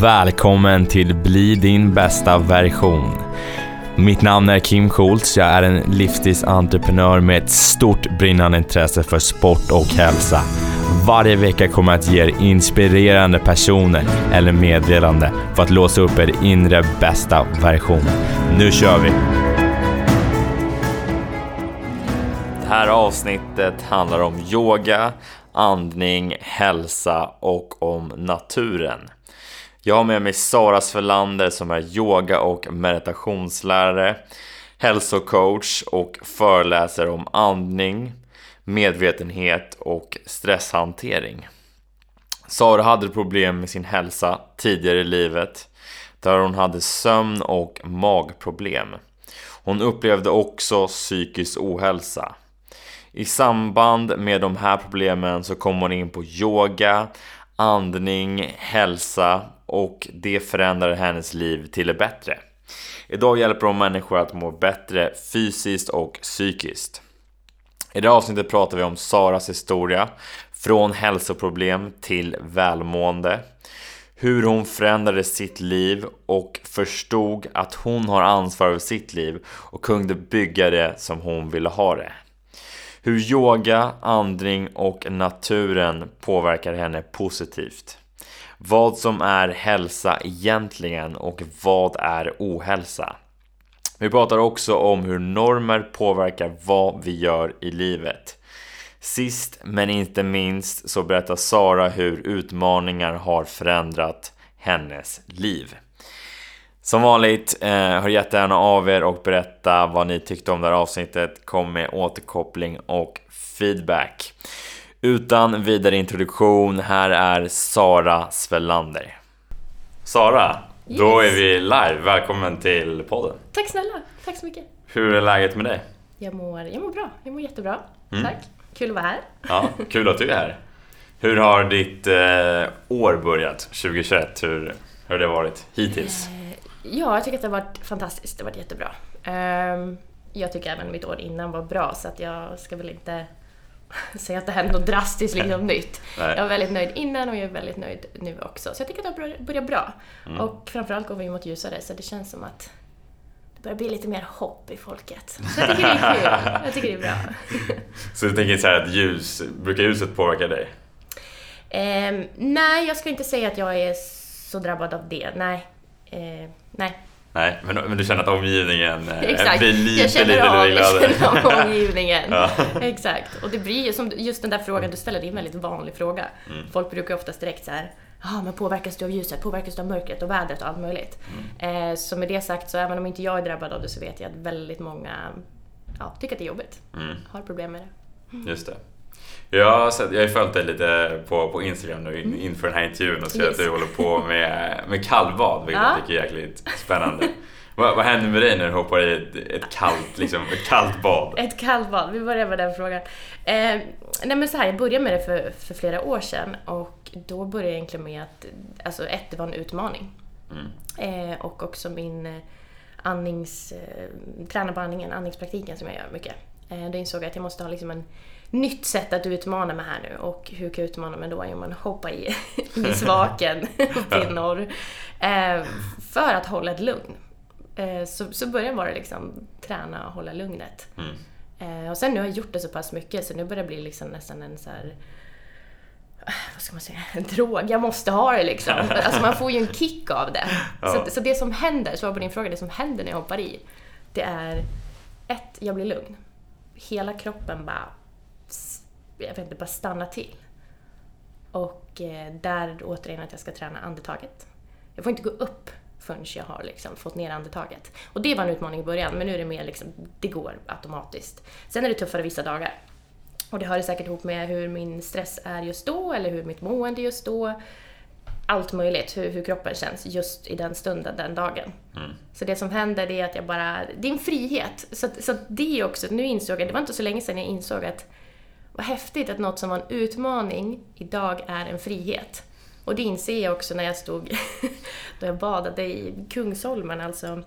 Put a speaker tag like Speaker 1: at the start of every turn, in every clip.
Speaker 1: Välkommen till Bli din bästa version. Mitt namn är Kim Schultz. Jag är en livsstilsentreprenör med ett stort brinnande intresse för sport och hälsa. Varje vecka kommer jag att ge er inspirerande personer eller meddelande för att låsa upp er inre bästa version. Nu kör vi! Det här avsnittet handlar om yoga, andning, hälsa och om naturen. Jag har med mig Sara Svelander som är yoga och meditationslärare, hälsocoach och föreläser om andning, medvetenhet och stresshantering. Sara hade problem med sin hälsa tidigare i livet där hon hade sömn och magproblem. Hon upplevde också psykisk ohälsa. I samband med de här problemen så kom hon in på yoga, andning, hälsa och det förändrade hennes liv till det bättre. Idag hjälper hon människor att må bättre fysiskt och psykiskt. I det här avsnittet pratar vi om Saras historia, från hälsoproblem till välmående, hur hon förändrade sitt liv och förstod att hon har ansvar över sitt liv och kunde bygga det som hon ville ha det. Hur yoga, andning och naturen påverkar henne positivt. Vad som är hälsa egentligen och vad är ohälsa? Vi pratar också om hur normer påverkar vad vi gör i livet. Sist men inte minst så berättar Sara hur utmaningar har förändrat hennes liv. Som vanligt, eh, hör jättegärna av er och berätta vad ni tyckte om det här avsnittet. Kom med återkoppling och feedback. Utan vidare introduktion, här är Sara Svelander. Sara, yes. då är vi live. Välkommen till podden.
Speaker 2: Tack snälla, tack så mycket.
Speaker 1: Hur är läget med dig?
Speaker 2: Jag mår, jag mår bra, jag mår jättebra. Mm. Tack, kul att vara här.
Speaker 1: Ja, kul att du är här. Hur har ditt eh, år börjat, 2021? Hur, hur har det varit hittills? Eh,
Speaker 2: ja, jag tycker att det har varit fantastiskt, det har varit jättebra. Um, jag tycker även mitt år innan var bra, så att jag ska väl inte säga att det händer något drastiskt liksom nytt. Nej. Jag var väldigt nöjd innan och jag är väldigt nöjd nu också. Så jag tycker att det har börjat bra. Mm. Och framförallt går vi mot ljusare, så det känns som att det börjar bli lite mer hopp i folket. Så jag tycker det är kul. Jag tycker det är bra.
Speaker 1: så du tänker så att ljus, brukar ljuset påverka dig?
Speaker 2: Um, nej, jag ska inte säga att jag är så drabbad av det. Nej. Uh, nej.
Speaker 1: Nej, men, men du känner att omgivningen
Speaker 2: eh, Exakt.
Speaker 1: blir lite,
Speaker 2: jag
Speaker 1: känner lite av,
Speaker 2: Jag känner av omgivningen. ja. Exakt. Och det blir som just den där frågan du ställer, det är en väldigt vanlig fråga. Mm. Folk brukar oftast direkt så här, ja men påverkas du av ljuset, påverkas du av mörkret och vädret och allt möjligt. Mm. Eh, så med det sagt, så även om inte jag är drabbad av det så vet jag att väldigt många ja, tycker att det är jobbigt. Mm. Har problem med det.
Speaker 1: Just det. Jag har, sett, jag har följt dig lite på, på Instagram nu in, mm. inför den här intervjun och ser yes. att du håller på med, med kallbad, vilket ja. jag tycker är jäkligt spännande. vad, vad händer med dig när du hoppar i ett, ett, kallt, liksom, ett kallt bad?
Speaker 2: Ett kallt bad, vi börjar med den frågan. Eh, nej men så här, jag började med det för, för flera år sedan och då började jag egentligen med att, alltså ett, det var en utmaning. Mm. Eh, och också min eh, andnings, eh, träna på andningen, andningspraktiken som jag gör mycket. Eh, då insåg jag att jag måste ha liksom en nytt sätt att utmana mig här nu. Och hur kan jag utmana mig då? Jo, man hoppa i, i svaken uppe i norr. Eh, för att hålla ett lugn. Eh, så, så började bara liksom träna och hålla lugnet. Mm. Eh, och sen nu har jag gjort det så pass mycket så nu börjar det bli liksom nästan en så här, vad ska man säga, en drog. Jag måste ha det liksom. Alltså man får ju en kick av det. Ja. Så, så det som händer, svar på din fråga, det som händer när jag hoppar i, det är ett, jag blir lugn. Hela kroppen bara jag vet inte, bara stanna till. Och eh, där återigen att jag ska träna andetaget. Jag får inte gå upp förrän jag har liksom fått ner andetaget. Och det var en utmaning i början, men nu är det mer liksom, det går automatiskt. Sen är det tuffare vissa dagar. Och det hör säkert ihop med hur min stress är just då, eller hur mitt mående just då. Allt möjligt, hur, hur kroppen känns just i den stunden, den dagen. Mm. Så det som händer det är att jag bara, det är en frihet. Så, så det är också, nu insåg jag, det var inte så länge sedan jag insåg att vad häftigt att något som var en utmaning idag är en frihet. Och det inser jag också när jag stod då jag badade i Kungsholmen, alltså,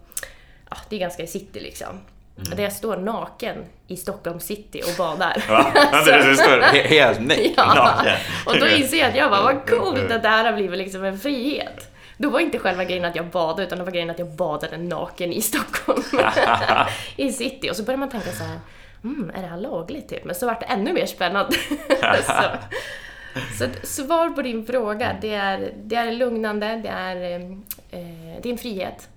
Speaker 2: ja, det är ganska i city liksom. Mm. Där jag står naken i Stockholm city och badar.
Speaker 1: Ja, alltså, du står helt ja. naken.
Speaker 2: Och då inser jag att jag bara, vad coolt att det här har blivit liksom en frihet. Då var inte själva grejen att jag badade, utan det var grejen att jag badade naken i Stockholm. I city. Och så började man tänka så här, mm, är det här lagligt typ? Men så vart det ännu mer spännande. så, så svar på din fråga, det är, det är lugnande, det är, eh, det är en frihet.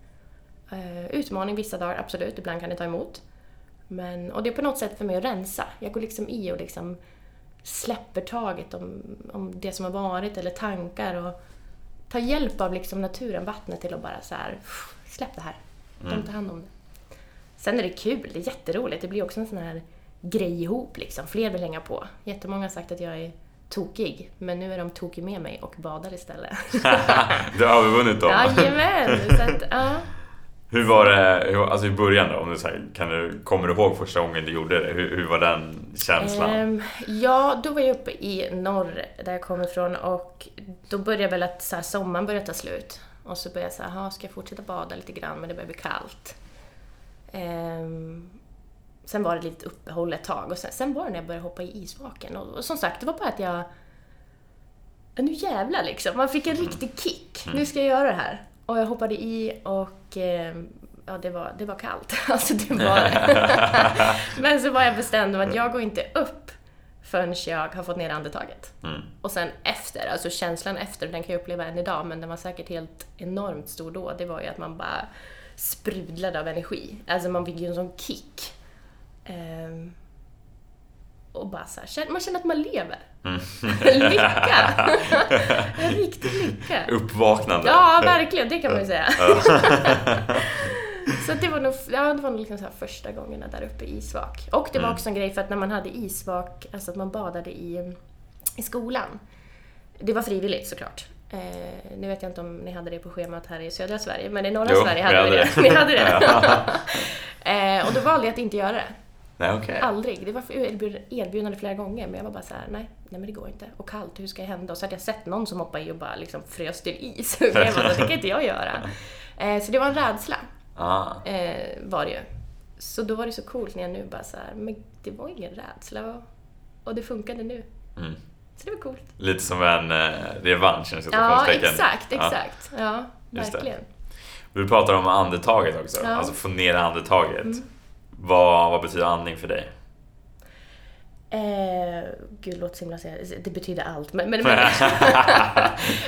Speaker 2: Eh, utmaning vissa dagar, absolut, ibland kan det ta emot. Men, och det är på något sätt för mig att rensa. Jag går liksom i och liksom släpper taget om, om det som har varit eller tankar och tar hjälp av liksom naturen, vattnet till att bara så här, släpp det här. De
Speaker 1: Mm.
Speaker 2: tar hand om det. Sen är det kul, det är jätteroligt. Det blir också en sån här grej ihop liksom. Fler vill hänga på. Jättemånga har sagt att jag är tokig, men nu är de tokig med mig och badar istället.
Speaker 1: du har övervunnit dem.
Speaker 2: Jajamän! Så att, ja.
Speaker 1: Hur var det alltså i början då? Om du, så här, kan du, kommer du ihåg första gången du gjorde det? Hur, hur var den känslan?
Speaker 2: Ehm, ja, då var jag uppe i norr, där jag kommer ifrån, och då började väl att så här, sommaren började ta slut. Och så började jag säga, "Jaha, ska jag fortsätta bada lite grann? Men det börjar bli kallt. Ehm, sen var det lite uppehåll ett tag och sen, sen var det när jag började hoppa i isvaken. Och, och som sagt, det var bara att jag... Ja, nu jävlar liksom. Man fick en riktig kick. Nu ska jag göra det här. Och jag hoppade i och ehm, ja, det var, det var kallt. Alltså det var. Men så var jag bestämd om att jag går inte upp förrän jag har fått ner andetaget.
Speaker 1: Mm.
Speaker 2: Och sen efter, alltså känslan efter, den kan jag uppleva än idag, men den var säkert helt enormt stor då. Det var ju att man bara sprudlade av energi. Alltså man fick ju en sån kick. Ehm, och bara så här, man känner att man lever.
Speaker 1: Mm.
Speaker 2: lycka! en riktig lycka.
Speaker 1: Uppvaknande.
Speaker 2: Ja, verkligen, det kan man ju säga. så det var nog, ja, det var nog liksom så första gångerna där uppe i isvak. Och det var
Speaker 1: Mm.
Speaker 2: också en grej för att när man hade isvak, alltså att man badade i, i skolan. Det var frivilligt såklart. Eh, nu vet jag inte om ni hade det på schemat här i södra Sverige, men i norra
Speaker 1: Jo,
Speaker 2: Sverige hade vi det.
Speaker 1: det.
Speaker 2: Ni hade det? eh, och då valde jag att inte göra det.
Speaker 1: Nej, okej.
Speaker 2: Aldrig. Det var erbjudande flera gånger men jag var bara så här: nej, nej men det går inte. Och kallt, hur ska jag hända? Och så hade jag sett någon som hoppade i och bara liksom frös till is. Så jag bara, det kan inte jag göra. Eh, så det var en rädsla,
Speaker 1: Ah.
Speaker 2: eh, var det ju. Så då var det så coolt när jag nu bara så här, men det var ingen rädsla och, och det funkade nu.
Speaker 1: Mm.
Speaker 2: Så det var coolt.
Speaker 1: Lite som en eh, revansch inom
Speaker 2: Ja, exakt,
Speaker 1: Ja.
Speaker 2: exakt. Ja,
Speaker 1: Just det.
Speaker 2: verkligen.
Speaker 1: Du pratar om andetaget också,
Speaker 2: Ja. Mm.
Speaker 1: alltså få ner andetaget. Vad, vad betyder andning för dig?
Speaker 2: Eh, gud, låt så himla. Det betyder allt. Men, men, men,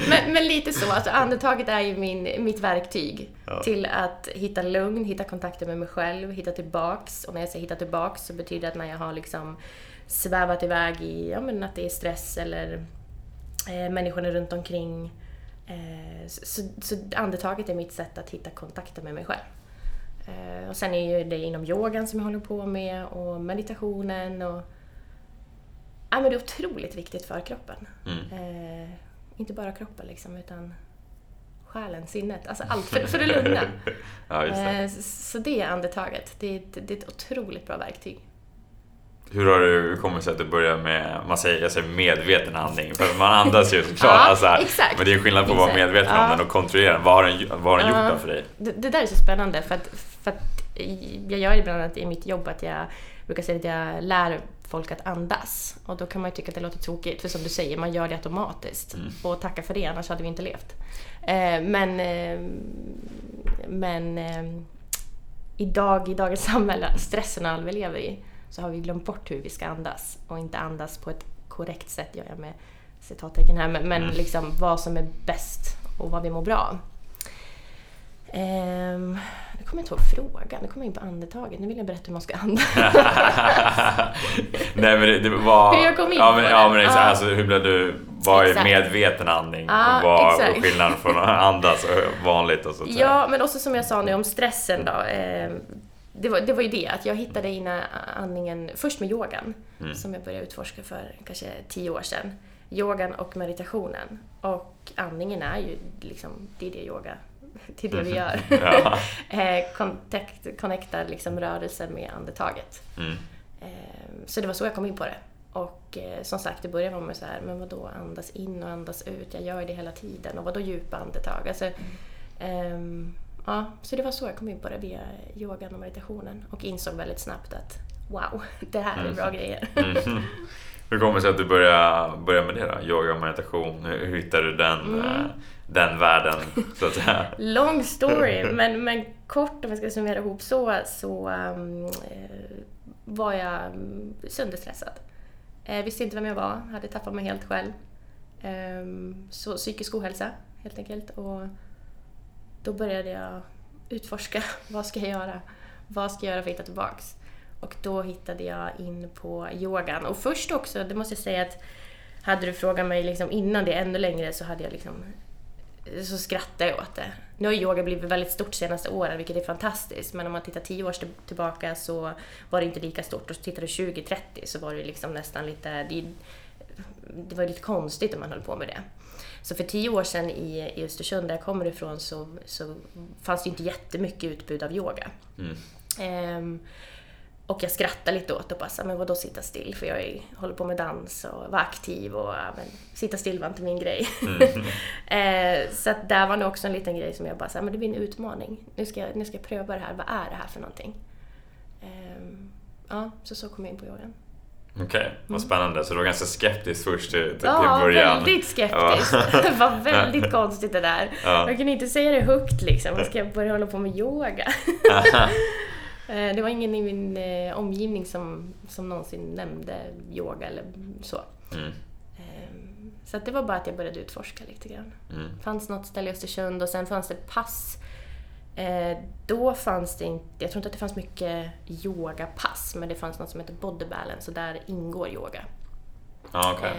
Speaker 2: men, men lite så. Alltså, andetaget är ju min, mitt verktyg
Speaker 1: Ja.
Speaker 2: till att hitta lugn, hitta kontakten med mig själv, hitta tillbaks. Och när jag säger hitta tillbaks så betyder det att när jag har liksom svävat iväg i, ja men att det är stress eller eh, människorna runt omkring. Eh, så, så, så andetaget är mitt sätt att hitta kontakten med mig själv. Eh, och sen är ju det inom yogan som jag håller på med och meditationen och Ja, men det är otroligt viktigt för kroppen.
Speaker 1: Mm.
Speaker 2: Eh, inte bara kroppen liksom, utan själen, sinnet, alltså allt för, för det lugna.
Speaker 1: Ja, det.
Speaker 2: Eh, så det är andetaget. Det är, det är ett otroligt bra verktyg.
Speaker 1: Hur har det sig att du börjar med, man säger, jag säger medveten andning, för man andas ju såklart.
Speaker 2: Ja,
Speaker 1: alltså,
Speaker 2: exakt.
Speaker 1: Men det är skillnad på att vara medveten
Speaker 2: Ja.
Speaker 1: om den och kontrollera den. Vad har den, vad har den gjort då för dig?
Speaker 2: Det, det där är så spännande för att, för att jag gör ibland annat i mitt jobb att jag brukar säga att jag lär folk att andas. Och då kan man ju tycka att det låter tokigt, för som du säger, man gör det automatiskt. Och tacka för det, annars hade vi inte levt. Eh, men eh, men eh, idag, i dagens samhälle, stressen vi lever i, så har vi glömt bort hur vi ska andas. Och inte andas på ett korrekt sätt, gör jag med citattecken här, men, men
Speaker 1: Mm.
Speaker 2: liksom vad som är bäst och vad vi mår bra av. Ehm, nu kommer jag inte ihåg frågan, nu kommer jag in på andetaget. Nu vill jag berätta hur man ska andas.
Speaker 1: Nej men det, det var...
Speaker 2: Hur jag kom in
Speaker 1: ja,
Speaker 2: på
Speaker 1: men,
Speaker 2: det.
Speaker 1: ja, men exakt,
Speaker 2: Ja.
Speaker 1: alltså, hur blev du... Vad är medveten andning?
Speaker 2: Ja,
Speaker 1: och vad är skillnaden från att andas vanligt och så att säga?
Speaker 2: Ja, men också som jag sa nu om stressen då. Eh, det, var, det var ju det, att jag hittade in andningen först med yogan,
Speaker 1: Mm.
Speaker 2: som jag började utforska för kanske tio år sedan. Yogan och meditationen. Och andningen är ju liksom, det är det yoga, det är det vi gör.
Speaker 1: Ja.
Speaker 2: eh, kontakt, connectar liksom rörelsen med andetaget.
Speaker 1: Mm.
Speaker 2: Eh, Så det var så jag kom in på det. Och eh, som sagt, det började med så här, men vadå andas in och andas ut? Jag gör det hela tiden. Och vadå djupa andetag? Alltså, ehm, ja, så det var så jag kom in på det via yogan och meditationen. Och insåg väldigt snabbt att wow, det här är bra grejer.
Speaker 1: Mm. Hur kommer det sig att du började, började med det då? Yoga och meditation, hur, hittade du den?
Speaker 2: Mm.
Speaker 1: eh, den världen, så att säga?
Speaker 2: Long story, men, men kort om jag ska summera ihop så, så um, var jag mm, sönderstressad. Eh, visste inte vem jag var, hade tappat mig helt själv. Eh, så psykisk ohälsa helt enkelt. Och då började jag utforska, vad ska jag göra? Vad ska jag göra för att hitta tillbaks? Och då hittade jag in på yogan. Och först också, det måste jag säga att hade du frågat mig liksom innan det ännu längre så hade jag liksom så skrattade jag åt det. Nu har yoga blivit väldigt stort de senaste åren, vilket är fantastiskt. Men om man tittar tio år tillbaka så var det inte lika stort. Och tittar du 20-30 så var det liksom nästan lite... Det, det var lite konstigt om man höll på med det. Så för tio år sedan i, i Östersund, där jag kommer ifrån, så, så fanns det inte jättemycket utbud av yoga. Mm. Um, och jag skrattade lite åt och bara, men vadå sitta still? För jag är, håller på med dans och var aktiv och men, sitta still var inte min grej. Mm. eh, så att där var nog också en liten grej som jag bara, men det blir en utmaning. Nu ska, jag, nu ska jag pröva det här, vad är det här för någonting? Eh, ja, så så kom jag in på yogan.
Speaker 1: Okej, okay, vad mm. spännande. Så du var ganska skeptisk först till, till, ja, till början?
Speaker 2: Ja, väldigt skeptisk. det var väldigt konstigt det där. Ja. Jag kunde inte säga det högt liksom. Ska jag börja hålla på med yoga? Eh, det var ingen i min eh, omgivning som, som någonsin nämnde yoga eller så. Mm. Ehm, så det var bara att jag började utforska lite grann. Mm. Fanns något ställe i Östersund och sen fanns det pass. Eh, då fanns det inte, jag tror inte att det fanns mycket yogapass, men det fanns något som heter body balance och där ingår yoga.
Speaker 1: Ah, okay.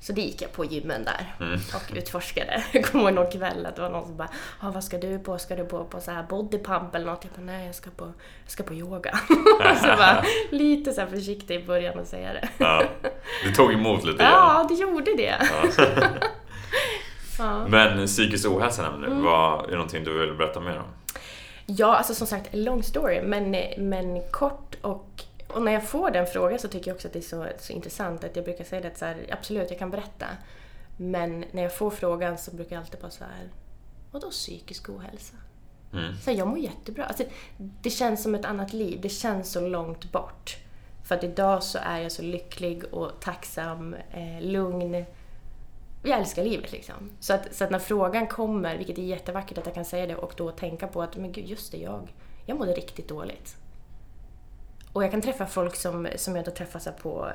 Speaker 2: Så det gick jag på gymmen där mm. och utforskade. Jag kommer ihåg någon kväll att det var någon som bara ah, “Vad ska du på? Ska du på, på så här bodypump eller något?” Jag bara “Nej, jag ska på, jag ska på yoga”. så var lite så försiktig i början att säga det.
Speaker 1: ja. Det tog emot lite grann.
Speaker 2: Ja, det gjorde det.
Speaker 1: Ja. Men psykisk ohälsa nu, mm. vad, är det någonting du vill berätta mer om?
Speaker 2: Ja, alltså som sagt, long story, men, men kort och och när jag får den frågan så tycker jag också att det är så, så intressant att jag brukar säga att så här, absolut, jag kan berätta. Men när jag får frågan så brukar jag alltid bara så här, vadå psykisk ohälsa? Mm. Så här, jag mår jättebra. Alltså, det känns som ett annat liv, det känns så långt bort. För att idag så är jag så lycklig och tacksam, eh, lugn. Jag älskar livet liksom. Så att, så att när frågan kommer, vilket är jättevackert att jag kan säga det, och då tänka på att men gud, just det, jag, jag mådde riktigt dåligt. Och jag kan träffa folk som, som jag inte träffat på,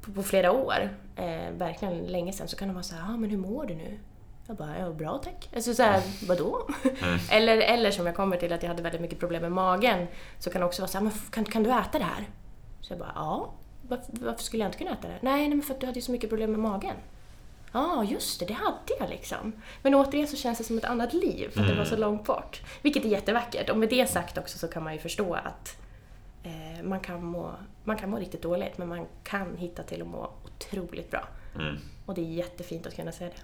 Speaker 2: på, på, flera år, eh, verkligen länge sedan, så kan de vara såhär, ah, men hur mår du nu? Jag bara, ja bra tack. Alltså såhär, vadå? Mm. eller, eller som jag kommer till att jag hade väldigt mycket problem med magen, så kan det också vara såhär, men kan, kan du äta det här? Så jag bara, ja. Varför, varför, skulle jag inte kunna äta det? Nej, nej men för att du hade ju så mycket problem med magen. Ja, ah, just det, det hade jag liksom. Men återigen så känns det som ett annat liv, för att mm. det var så mm. långt bort. Vilket är jättevackert. Och med det sagt också så kan man ju förstå att eh, man, kan må, man kan må riktigt dåligt men man kan hitta till att må otroligt bra. Mm. Och det är jättefint att kunna säga det.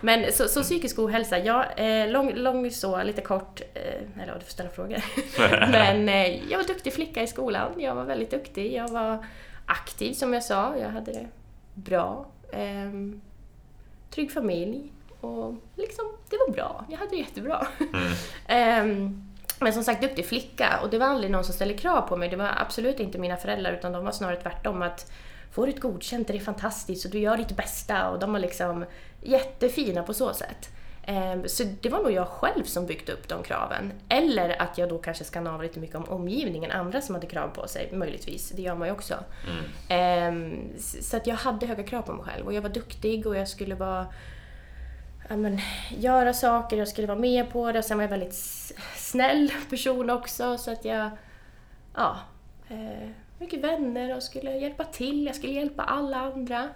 Speaker 2: Men så, så psykisk ohälsa, ja, eh, lång, lång så, lite kort, eh, eller du får ställa frågor. Men eh, jag var duktig flicka i skolan, jag var väldigt duktig, jag var aktiv som jag sa, jag hade det bra. Trygg familj och liksom, det var bra, jag hade det jättebra. Mm. Ehm, men som sagt, duktig flicka och det var aldrig någon som ställde krav på mig. Det var absolut inte mina föräldrar utan de var snarare tvärtom att får du ett godkänt är det fantastiskt och du gör ditt bästa och de var liksom jättefina på så sätt. Ehm, så det var nog jag själv som byggt upp de kraven. Eller att jag då kanske ska av lite mycket om omgivningen, andra som hade krav på sig, möjligtvis. Det gör man ju också. Mm. Ehm, så att jag hade höga krav på mig själv och jag var duktig och jag skulle vara ja, men, göra saker, jag skulle vara med på det. Sen var jag väldigt snäll person också så att jag... Ja. Eh, mycket vänner och skulle hjälpa till. Jag skulle hjälpa alla andra.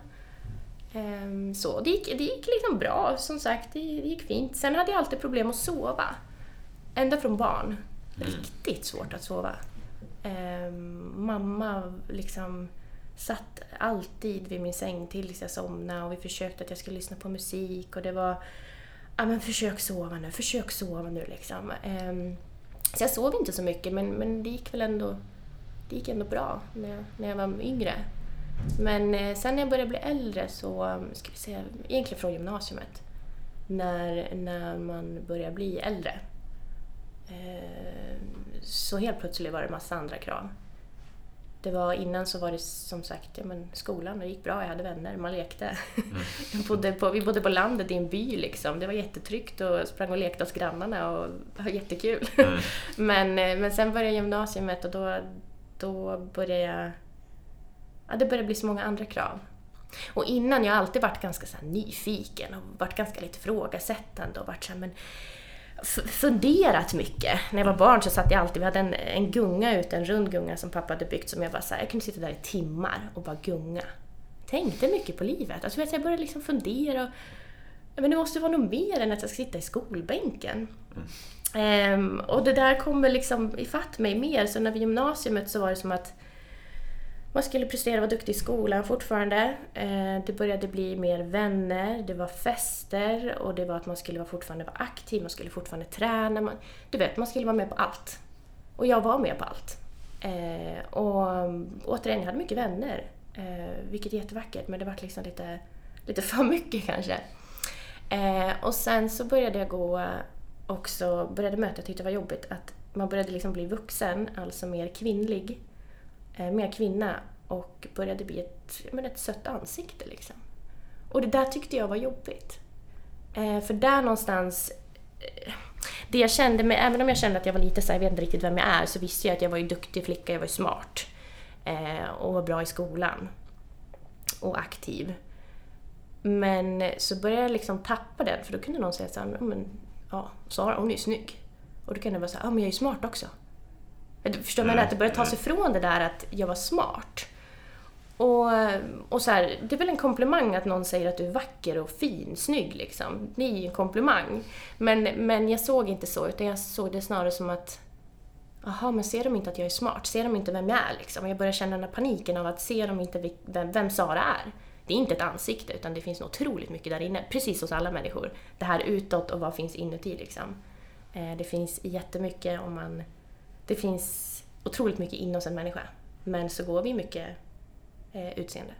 Speaker 2: Eh, så det gick, det gick liksom bra, som sagt. Det, det, gick fint. Sen hade jag alltid problem att sova. Ända från barn. Mm. Riktigt svårt att sova. Eh, mamma liksom satt alltid vid min säng tills jag somnade och vi försökte att jag skulle lyssna på musik och det var ja men försök sova nu, försök sova nu liksom. Um, så jag sov inte så mycket men, men det gick väl ändå, det gick ändå bra när jag, när jag var yngre. Men eh, sen när jag började bli äldre så, um, ska vi säga, egentligen från gymnasiet, när, när man börjar bli äldre, eh, så helt plötsligt var det massa andra krav. Det var, innan så var det som sagt ja, men skolan, det gick bra, jag hade vänner, man lekte. Mm. Bodde på, vi bodde på landet i en by liksom. Det var jättetryggt och sprang och lekte hos grannarna och var jättekul. Mm. men, eh, men sen började gymnasiet och då, då började jag... Ja, det började bli så många andra krav. Och innan, jag har alltid varit ganska så nyfiken och varit ganska lite frågasättande och varit så här, men funderat mycket. När jag var barn så satt jag alltid, vi hade en, en gunga ute, en rund gunga som pappa hade byggt som jag bara så här, jag kunde sitta där i timmar och bara gunga. Tänkte mycket på livet. Alltså, jag började liksom fundera och, men det måste vara något mer än att jag ska sitta i skolbänken. Mm. Um, och det där kommer liksom ifatt mig mer, så när vi gymnasiet så var det som att man skulle prestera och vara duktig i skolan fortfarande. Eh, det började bli mer vänner, det var fester och det var att man skulle fortfarande vara aktiv, man skulle fortfarande träna. du vet, man skulle vara med på allt. Och jag var med på allt. Eh, och mm, återigen, jag hade mycket vänner. Eh, vilket är jättevackert, men det var liksom lite, lite för mycket kanske. och sen så började jag gå också, började möta, jag tyckte det var jobbigt, att man började liksom bli vuxen, alltså mer kvinnlig Eh, mer kvinna och började bli ett, men ett sött ansikte. Liksom. Och det där tyckte jag var jobbigt. Eh, för där någonstans eh, det jag kände, med, även om jag kände att jag var lite så jag vet inte riktigt vem jag är, så visste jag att jag var en duktig flicka, jag var ju smart. Eh, och var bra i skolan. Och aktiv. Men så började jag liksom tappa den, för då kunde någon säga såhär, men ja, Sara hon är ju snygg. Och då kunde jag vara såhär, ja men jag är ju smart också. Förstår mm. Att det började tas ifrån det där att jag var smart. Och, och så här, det är väl en komplimang att någon säger att du är vacker och fin, snygg liksom. Det är ju en komplimang. Men, men jag såg inte så, utan jag såg det snarare som att Jaha, men ser de inte att jag är smart? Ser de inte vem jag är liksom? Jag börjar känna den här paniken av att ser de inte vem, vem Sara är? Det är inte ett ansikte, utan det finns otroligt mycket där inne. Precis hos alla människor. Det här utåt och vad finns inuti liksom. Eh, det finns jättemycket om man det finns otroligt mycket inom oss en människa. Men så går vi mycket eh, utseende.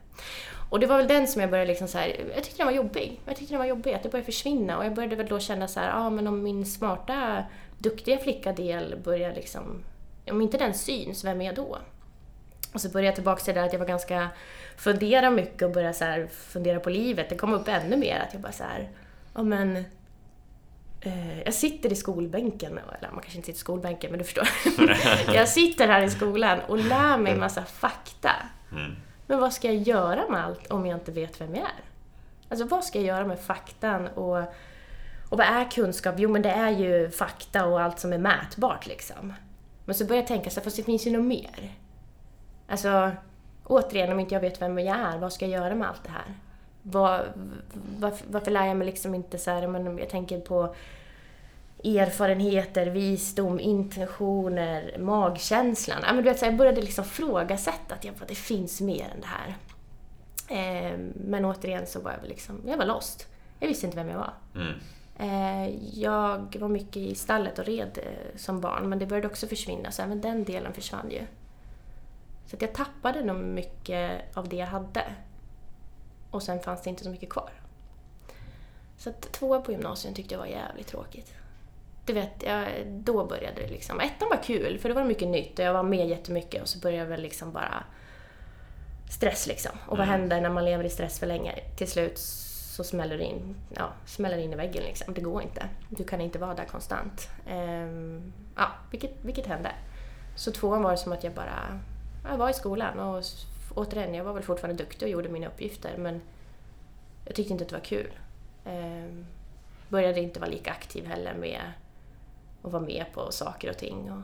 Speaker 2: Och det var väl den som jag började liksom så här, jag tyckte den var jobbig. Jag tyckte den var jobbig, att det började försvinna. Och jag började väl då känna så här, ja ah, men om min smarta, duktiga flicka-del börjar liksom, om inte den syns, vem är jag då? Och så började jag tillbaka till det där att jag var ganska, fundera mycket och började så här, fundera på livet. Det kom upp ännu mer att jag bara så här, ja men jag sitter i skolbänken, eller man kanske inte sitter i skolbänken, men du förstår. jag sitter här i skolan och lär mig massa fakta. Mm. Men vad ska jag göra med allt om jag inte vet vem jag är? Alltså vad ska jag göra med faktan och, och vad är kunskap? Jo, men det är ju fakta och allt som är mätbart liksom. Men så börjar jag tänka så fast det finns ju något mer. Alltså, återigen, om inte jag vet vem jag är, vad ska jag göra med allt det här? Var, varför, varför lär jag mig liksom inte så här, men jag tänker på erfarenheter, visdom, intentioner, magkänslan. Ja, men du vet, så jag började liksom frågasätta att jag bara, det finns mer än det här. Eh, men återigen så var jag liksom, jag var lost. Jag visste inte vem jag var. Mm. Eh, jag var mycket i stallet och red eh, som barn, men det började också försvinna, så även den delen försvann ju. Så att jag tappade nog mycket av det jag hade. Och sen fanns det inte så mycket kvar. Så att tvåa på gymnasiet tyckte jag var jävligt tråkigt. Du vet, jag, då började det liksom. Ettan var kul, för det var mycket nytt och jag var med jättemycket och så började jag väl liksom bara stress liksom. Och vad mm. händer när man lever i stress för länge? Till slut så smäller det in, ja, smäller in i väggen liksom. Det går inte. Du kan inte vara där konstant. Ehm, ja, vilket, vilket hände. Så tvåan var det som att jag bara, jag var i skolan och återigen, jag var väl fortfarande duktig och gjorde mina uppgifter men jag tyckte inte att det var kul. Eh, började inte vara lika aktiv heller med att vara med på saker och ting. Och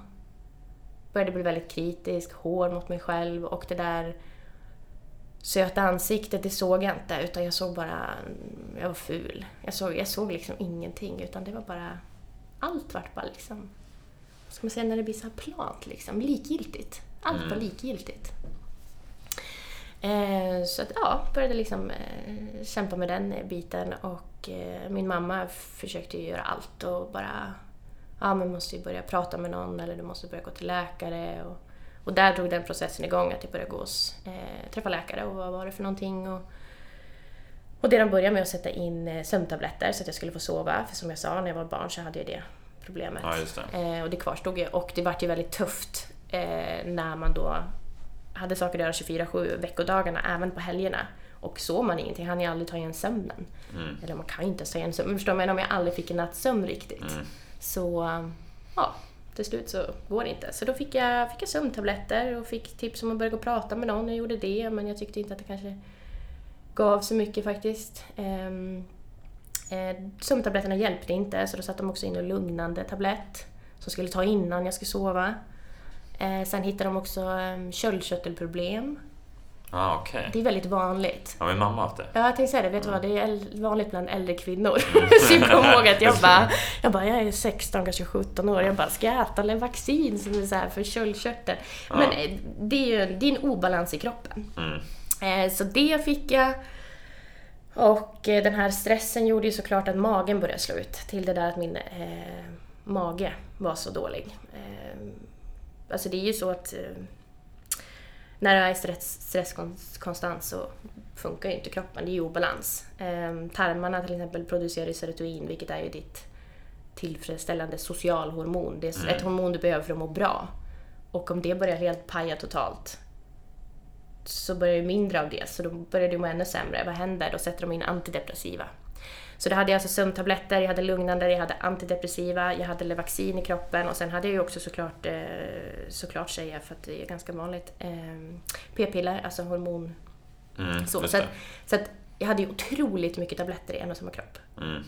Speaker 2: började bli väldigt kritisk, hård mot mig själv och det där söta ansiktet, det såg jag inte utan jag såg bara, jag var ful. Jag såg, jag såg liksom ingenting utan det var bara, allt vart bara liksom, vad ska man säga när det blir så här plant liksom, likgiltigt. Allt var mm. likgiltigt. Eh, så att, ja, började liksom eh, kämpa med den biten och eh, min mamma försökte ju göra allt och bara ja, men måste ju börja prata med någon eller du måste börja gå till läkare. Och, och där drog den processen igång, att jag började gå och eh, träffa läkare och vad var det för någonting. Och, och det de började med att sätta in sömntabletter så att jag skulle få sova, för som jag sa, när jag var barn så hade jag det problemet.
Speaker 1: Ja, det.
Speaker 2: Eh, och det kvarstod ju och det vart ju väldigt tufft eh, när man då hade saker att göra 24-7 veckodagarna, även på helgerna. Och sov man ingenting, hann jag aldrig ta igen sömnen.
Speaker 1: Mm.
Speaker 2: Eller man kan ju inte ta igen sömnen, förstår du? Om jag aldrig fick en natts sömn riktigt.
Speaker 1: Mm.
Speaker 2: Så ja, till slut så går det inte. Så då fick jag, fick jag sömntabletter och fick tips om att börja gå och prata med någon. Jag gjorde det, men jag tyckte inte att det kanske gav så mycket faktiskt. Um, eh, sömntabletterna hjälpte inte, så då satte de också in en lugnande tablett som skulle ta innan jag skulle sova. Eh, sen hittade de också um, köldkörtelproblem.
Speaker 1: Ah, okay.
Speaker 2: Det är väldigt vanligt.
Speaker 1: Har min mamma haft det?
Speaker 2: Ja, jag tänkte säga det. Vet du vad? Det är vanligt bland äldre kvinnor. så jag kommer ihåg att jag bara, jag bara, jag är 16, kanske 17 år. Jag bara, ska jag äta en vaccin som är så här för köldkörtel?
Speaker 1: Ja.
Speaker 2: Men eh, det är ju det är en obalans i kroppen.
Speaker 1: Mm.
Speaker 2: Eh, Så det fick jag. Och eh, den här stressen gjorde ju såklart att magen började slå ut. Till det där att min eh, mage var så dålig. Eh, alltså det är ju så att eh, när du är stress, stress kon- konstant så funkar ju inte kroppen, det är ju obalans. Eh, tarmarna till exempel producerar ju serotonin, vilket är ju ditt tillfredsställande socialhormon. Det är
Speaker 1: Mm.
Speaker 2: ett hormon du behöver för att må bra. Och om det börjar helt paja totalt så börjar ju mindre av det, så då börjar du må ännu sämre. Vad händer? Då sätter de in antidepressiva. Så då hade jag alltså sömntabletter, jag hade lugnande, jag hade antidepressiva, jag hade Levaxin i kroppen och sen hade jag ju också såklart, eh, såklart säger jag för att det är ganska vanligt, eh, p-piller, alltså hormon.
Speaker 1: Mm,
Speaker 2: Så, så, att, så att jag hade ju otroligt mycket tabletter i en och samma kropp.
Speaker 1: Mm.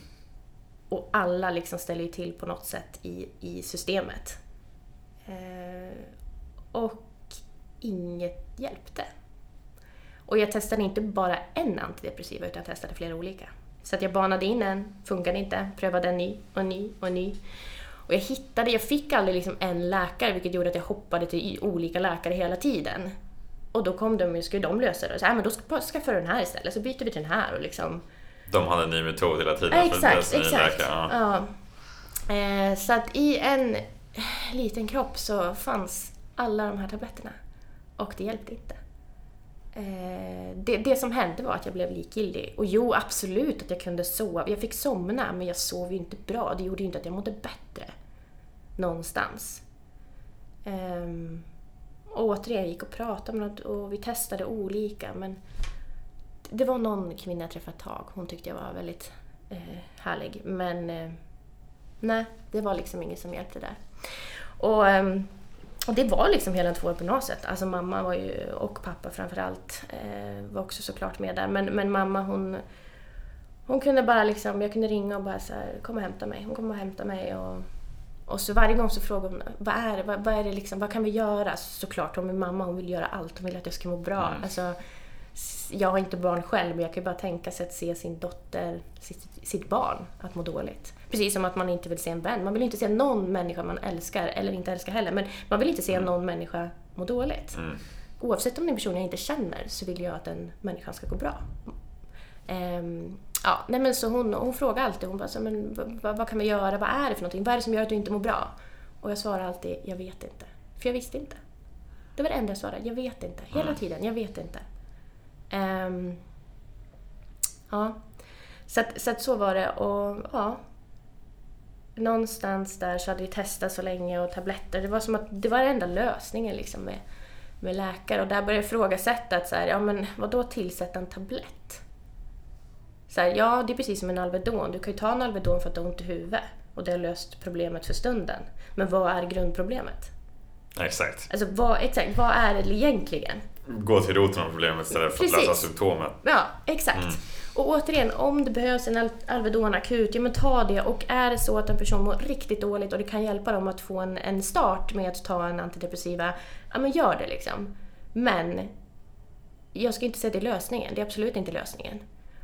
Speaker 2: Och alla liksom ställer ju till på något sätt i, i systemet. Eh, och inget hjälpte. Och jag testade inte bara en antidepressiva utan jag testade flera olika. Så att jag banade in en, funkade inte, prövade en ny och ny och ny. Och jag hittade, jag fick aldrig liksom en läkare vilket gjorde att jag hoppade till olika läkare hela tiden. Och då kom de, skulle de lösa det. Så, äh, men då ska- skaffar du den här istället, så byter vi till den här och liksom
Speaker 1: De hade en ny metod hela tiden.
Speaker 2: Ja, exakt, exakt.
Speaker 1: läkare, Ja.
Speaker 2: Ja. Eh, så att i en liten kropp så fanns alla de här tabletterna. Och det hjälpte inte. Eh, det, det som hände var att jag blev likgiltig. Och jo, absolut att jag kunde sova. Jag fick somna, men jag sov ju inte bra. Det gjorde ju inte att jag mådde bättre. Någonstans. Um, och återigen, jag gick och pratade med något och vi testade olika, men det var någon kvinna jag träffade ett tag. Hon tyckte jag var väldigt uh, härlig. Men uh, nej, det var liksom inget som hjälpte där. Och, Um, och det var liksom hela två år på gymnasiet. Alltså mamma var ju, och pappa framförallt, eh, var också såklart med där. Men, men mamma hon, hon kunde bara liksom, jag kunde ringa och bara så här, kom och hämta mig. Hon kom och hämta mig och, och så varje gång så frågade hon, vad är det, vad, vad är det liksom, vad kan vi göra? Såklart, hon är mamma, hon vill göra allt, hon vill att jag ska må bra.
Speaker 1: Mm.
Speaker 2: Alltså, jag har inte barn själv, men jag kan ju bara tänka sig att se sin dotter, sitt, sitt barn, att må dåligt. Precis som att man inte vill se en vän. Man vill inte se någon människa man älskar, eller inte älskar heller, men man vill inte se någon människa må dåligt.
Speaker 1: Mm.
Speaker 2: Oavsett om det är en person jag inte känner så vill jag att den människan ska gå bra. Ehm, ja, nej men så hon, hon frågar alltid, hon bara så, men vad, vad, kan vi göra, vad är det för någonting, vad är det som gör att du inte mår bra? Och jag svarar alltid, jag vet inte. För jag visste inte. Det var det enda jag svarade, jag vet inte. Hela
Speaker 1: Mm.
Speaker 2: tiden, jag vet inte. Ehm, ja, så att, så att så var det och ja. Någonstans där så hade vi testat så länge och tabletter. Det var som att det var den enda lösningen liksom med, med läkare. Och där började jag ifrågasätta att så här, ja men vadå tillsätta en tablett? Så här, ja, det är precis som en Alvedon. Du kan ju ta en Alvedon för att du har ont i huvudet och det har löst problemet för stunden. Men vad är grundproblemet?
Speaker 1: Exakt.
Speaker 2: Alltså vad, exakt, vad är det egentligen?
Speaker 1: Gå till roten av problemet istället för att
Speaker 2: Precis.
Speaker 1: lösa symptomen.
Speaker 2: Ja, exakt. Och återigen, om det behövs en Al- Alvedon akut, ja men ta det. Och är det så att en person mår riktigt dåligt och det kan hjälpa dem att få en, en start med att ta en antidepressiva, ja men gör det liksom. Men jag ska inte säga det är lösningen, det är absolut inte lösningen.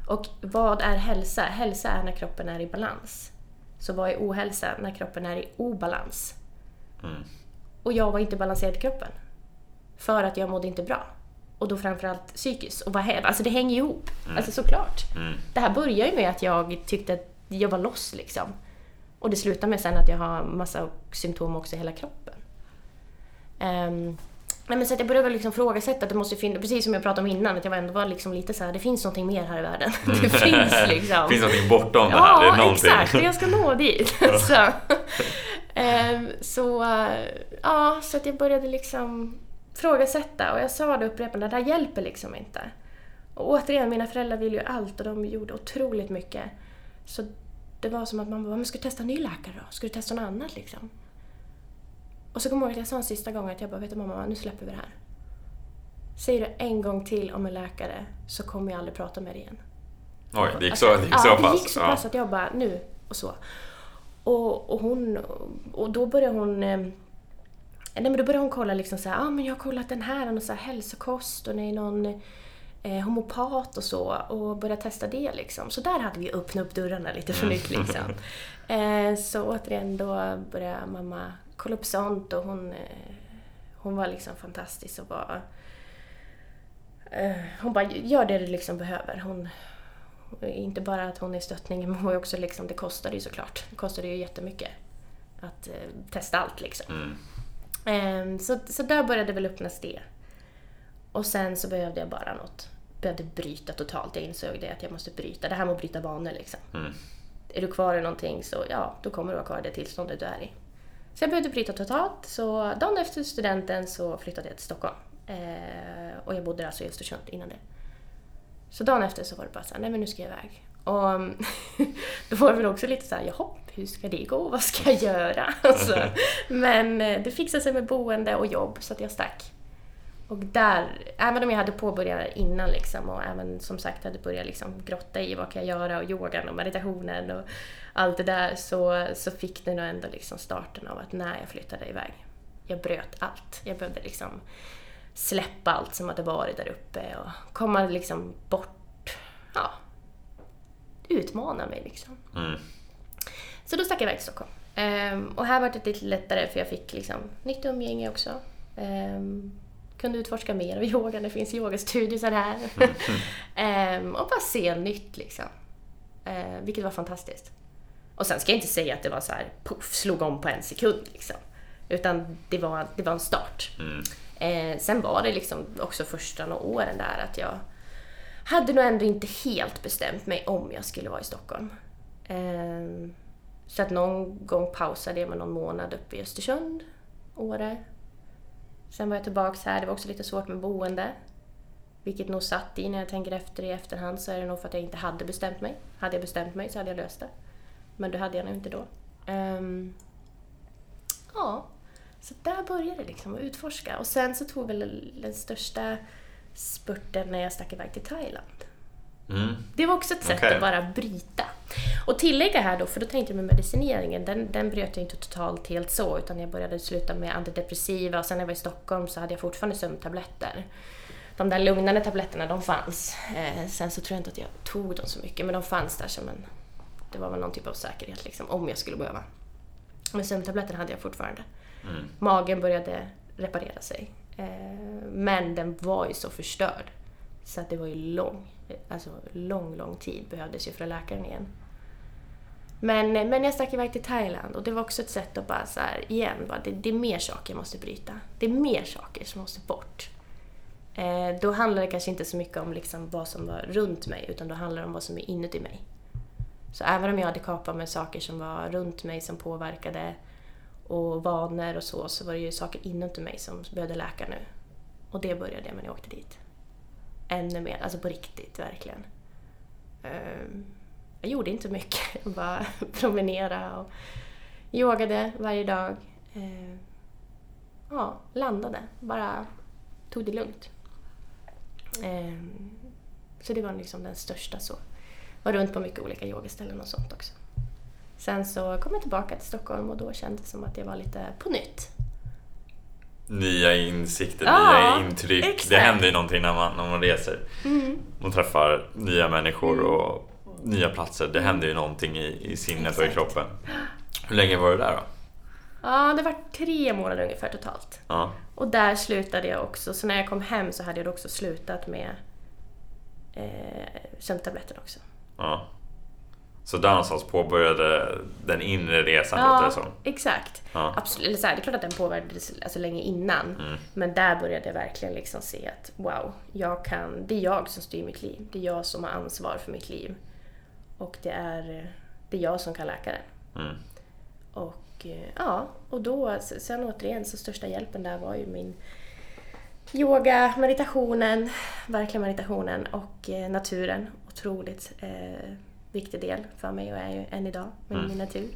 Speaker 2: Och vad är hälsa? Hälsa är när kroppen är i balans. Så vad är ohälsa? När kroppen är i obalans.
Speaker 1: Mm.
Speaker 2: Och jag var inte balanserad i kroppen. För att jag mådde inte bra. Och då framförallt psykiskt. Och vad händer? Alltså det hänger ihop. Alltså såklart.
Speaker 1: Mm.
Speaker 2: Det här börjar ju med att jag tyckte att jag var loss liksom. Och det slutar med sen att jag har massa symptom också i hela kroppen. Ehm, nej men så att jag började liksom frågasätta att det måste finnas, precis som jag pratade om innan, att jag var ändå var liksom lite så här, det finns någonting mer här i världen. Det finns liksom.
Speaker 1: finns någonting bortom det här. Det är
Speaker 2: Ja,
Speaker 1: någonting.
Speaker 2: exakt. Jag ska nå dit. så, ehm, så, ja, så att jag började liksom ifrågasätta och jag sa det upprepande, det här hjälper liksom inte. Och återigen, mina föräldrar vill ju allt och de gjorde otroligt mycket. Så det var som att man bara, men ska du testa en ny läkare då? Ska du testa något annat liksom? Och så kommer jag ihåg att jag sa en sista gång att jag bara, vet du mamma, nu släpper vi det här. Säger du en gång till om en läkare så kommer jag aldrig prata med dig igen.
Speaker 1: Oj, det gick
Speaker 2: Alltså,
Speaker 1: så, det gick så
Speaker 2: ja,
Speaker 1: pass?
Speaker 2: det gick så pass att jag bara, nu och så. Och, och hon, och då började hon eh, Nej men då började hon kolla liksom så här, ah, men jag har kollat den här, någon så här hälsokost och det är någon eh, homopat och så och började testa det liksom. Så där hade vi öppnat upp dörrarna lite för nytt liksom. Eh, så återigen då började mamma kolla upp sånt och hon, eh, hon var liksom fantastisk och var eh, hon bara, gör det du liksom behöver. Hon, inte bara att hon är stöttningen, men hon var också liksom, det kostade ju såklart. Det kostade ju jättemycket att eh, testa allt liksom.
Speaker 1: Mm.
Speaker 2: Ehm, så, så där började väl öppnas det. Och sen så behövde jag bara något. Behövde bryta totalt. Jag insåg det att jag måste bryta. Det här med att bryta banor liksom.
Speaker 1: Mm.
Speaker 2: Är du kvar i någonting så ja, då kommer du vara kvar i det tillståndet du är i. Så jag behövde bryta totalt. Så dagen efter studenten så flyttade jag till Stockholm. Eh, och jag bodde alltså i Östersund innan det. Så dagen efter så var det bara såhär, nej men nu ska jag iväg. Och mm, då var det väl också lite såhär, jaha, hur ska det gå? Vad ska jag göra? Alltså, men eh, det fixade sig med boende och jobb så att jag stack. Och där, även om jag hade påbörjat innan liksom och även som sagt hade börjat liksom grotta i vad kan jag göra och yogan och meditationen och allt det där så, så fick det nog ändå liksom starten av att när jag flyttade iväg, jag bröt allt. Jag behövde liksom släppa allt som hade varit där uppe och komma liksom bort, ja, utmana mig liksom.
Speaker 1: Mm.
Speaker 2: Så då stack jag iväg till Stockholm. Ehm, och här var det lite lättare för jag fick liksom nytt umgänge också. Ehm, kunde utforska mer av yoga, det finns yogastudiosar här. Ehm, och bara se nytt liksom. Ehm, vilket var fantastiskt. Och sen ska jag inte säga att det var så här, puff, slog om på en sekund liksom. Utan det var, det var en start.
Speaker 1: Mm.
Speaker 2: Eh, sen var det liksom också första några åren där att jag hade nog ändå inte helt bestämt mig om jag skulle vara i Stockholm. Ehm, så att någon gång pausade jag med någon månad uppe i Östersund, Åre. Sen var jag tillbaks här, det var också lite svårt med boende. Vilket nog satt i när jag tänker efter i efterhand så är det nog för att jag inte hade bestämt mig. Hade jag bestämt mig så hade jag löst det. Men det hade jag nog inte då. Um, ja, så där började det liksom att utforska. Och sen så tog väl den största spurten när jag stack iväg till Thailand.
Speaker 1: Mm.
Speaker 2: Det var också ett sätt
Speaker 1: Okej.
Speaker 2: att bara bryta. Och tillägga här då, för då tänkte jag med medicineringen, den, den bröt jag inte totalt helt så, utan jag började sluta med antidepressiva och sen när jag var i Stockholm så hade jag fortfarande sömntabletter. De där lugnande tabletterna, de fanns. Eh, sen så tror jag inte att jag tog dem så mycket, men de fanns där som en... Det var väl någon typ av säkerhet liksom, om jag skulle behöva. Men sömntabletterna hade jag fortfarande.
Speaker 1: Mm.
Speaker 2: Magen började reparera sig. Eh, men den var ju så förstörd. Så att det var ju lång, alltså lång, lång tid behövdes ju för att läka den igen. Men, eh, men jag stack iväg till Thailand och det var också ett sätt att bara så här, igen, bara, det, det är mer saker jag måste bryta. Det är mer saker som måste bort. Eh, då handlar det kanske inte så mycket om liksom vad som var runt mig, utan då handlar det om vad som är inuti mig. Så även om jag hade kapat med saker som var runt mig som påverkade och vanor och så, så var det ju saker inuti mig som behövde läka nu. Och det började jag med när jag åkte dit. Ännu mer, alltså på riktigt, verkligen. Ehm, jag gjorde inte mycket, jag bara promenerade och yogade varje dag. Ehm, ja, landade, bara tog det lugnt. Ehm, så det var liksom den största så. Var runt på mycket olika yogaställen och sånt också. Sen så kom jag tillbaka till Stockholm och då kändes det som att jag var lite på nytt.
Speaker 1: Nya insikter,
Speaker 2: Ja,
Speaker 1: nya intryck.
Speaker 2: exakt.
Speaker 1: Det händer ju någonting när man, när man reser.
Speaker 2: Mm.
Speaker 1: Man träffar nya människor och nya platser. Det händer ju någonting i, i sinnet och i
Speaker 2: Exakt.
Speaker 1: kroppen. Hur länge var du där då?
Speaker 2: Ja, det var tre månader ungefär totalt.
Speaker 1: Ja.
Speaker 2: Och där slutade jag också, så när jag kom hem så hade jag också slutat med eh, sömntabletten också.
Speaker 1: ja. Så där någonstans påbörjade den inre resan låter det som.
Speaker 2: exakt.
Speaker 1: Ja.
Speaker 2: Absolut. Eller så här, det är klart att den påverkades alltså, länge innan.
Speaker 1: Mm.
Speaker 2: Men där började jag verkligen liksom se att wow, jag kan, det är jag som styr mitt liv. Det är jag som har ansvar för mitt liv. Och det är, det är jag som kan läka det.
Speaker 1: Mm.
Speaker 2: Och eh, ja, och då, sen återigen så största hjälpen där var ju min yoga, meditationen, verkligen meditationen och eh, naturen. Otroligt eh, viktig del för mig och är ju än idag med
Speaker 1: Mm.
Speaker 2: min natur.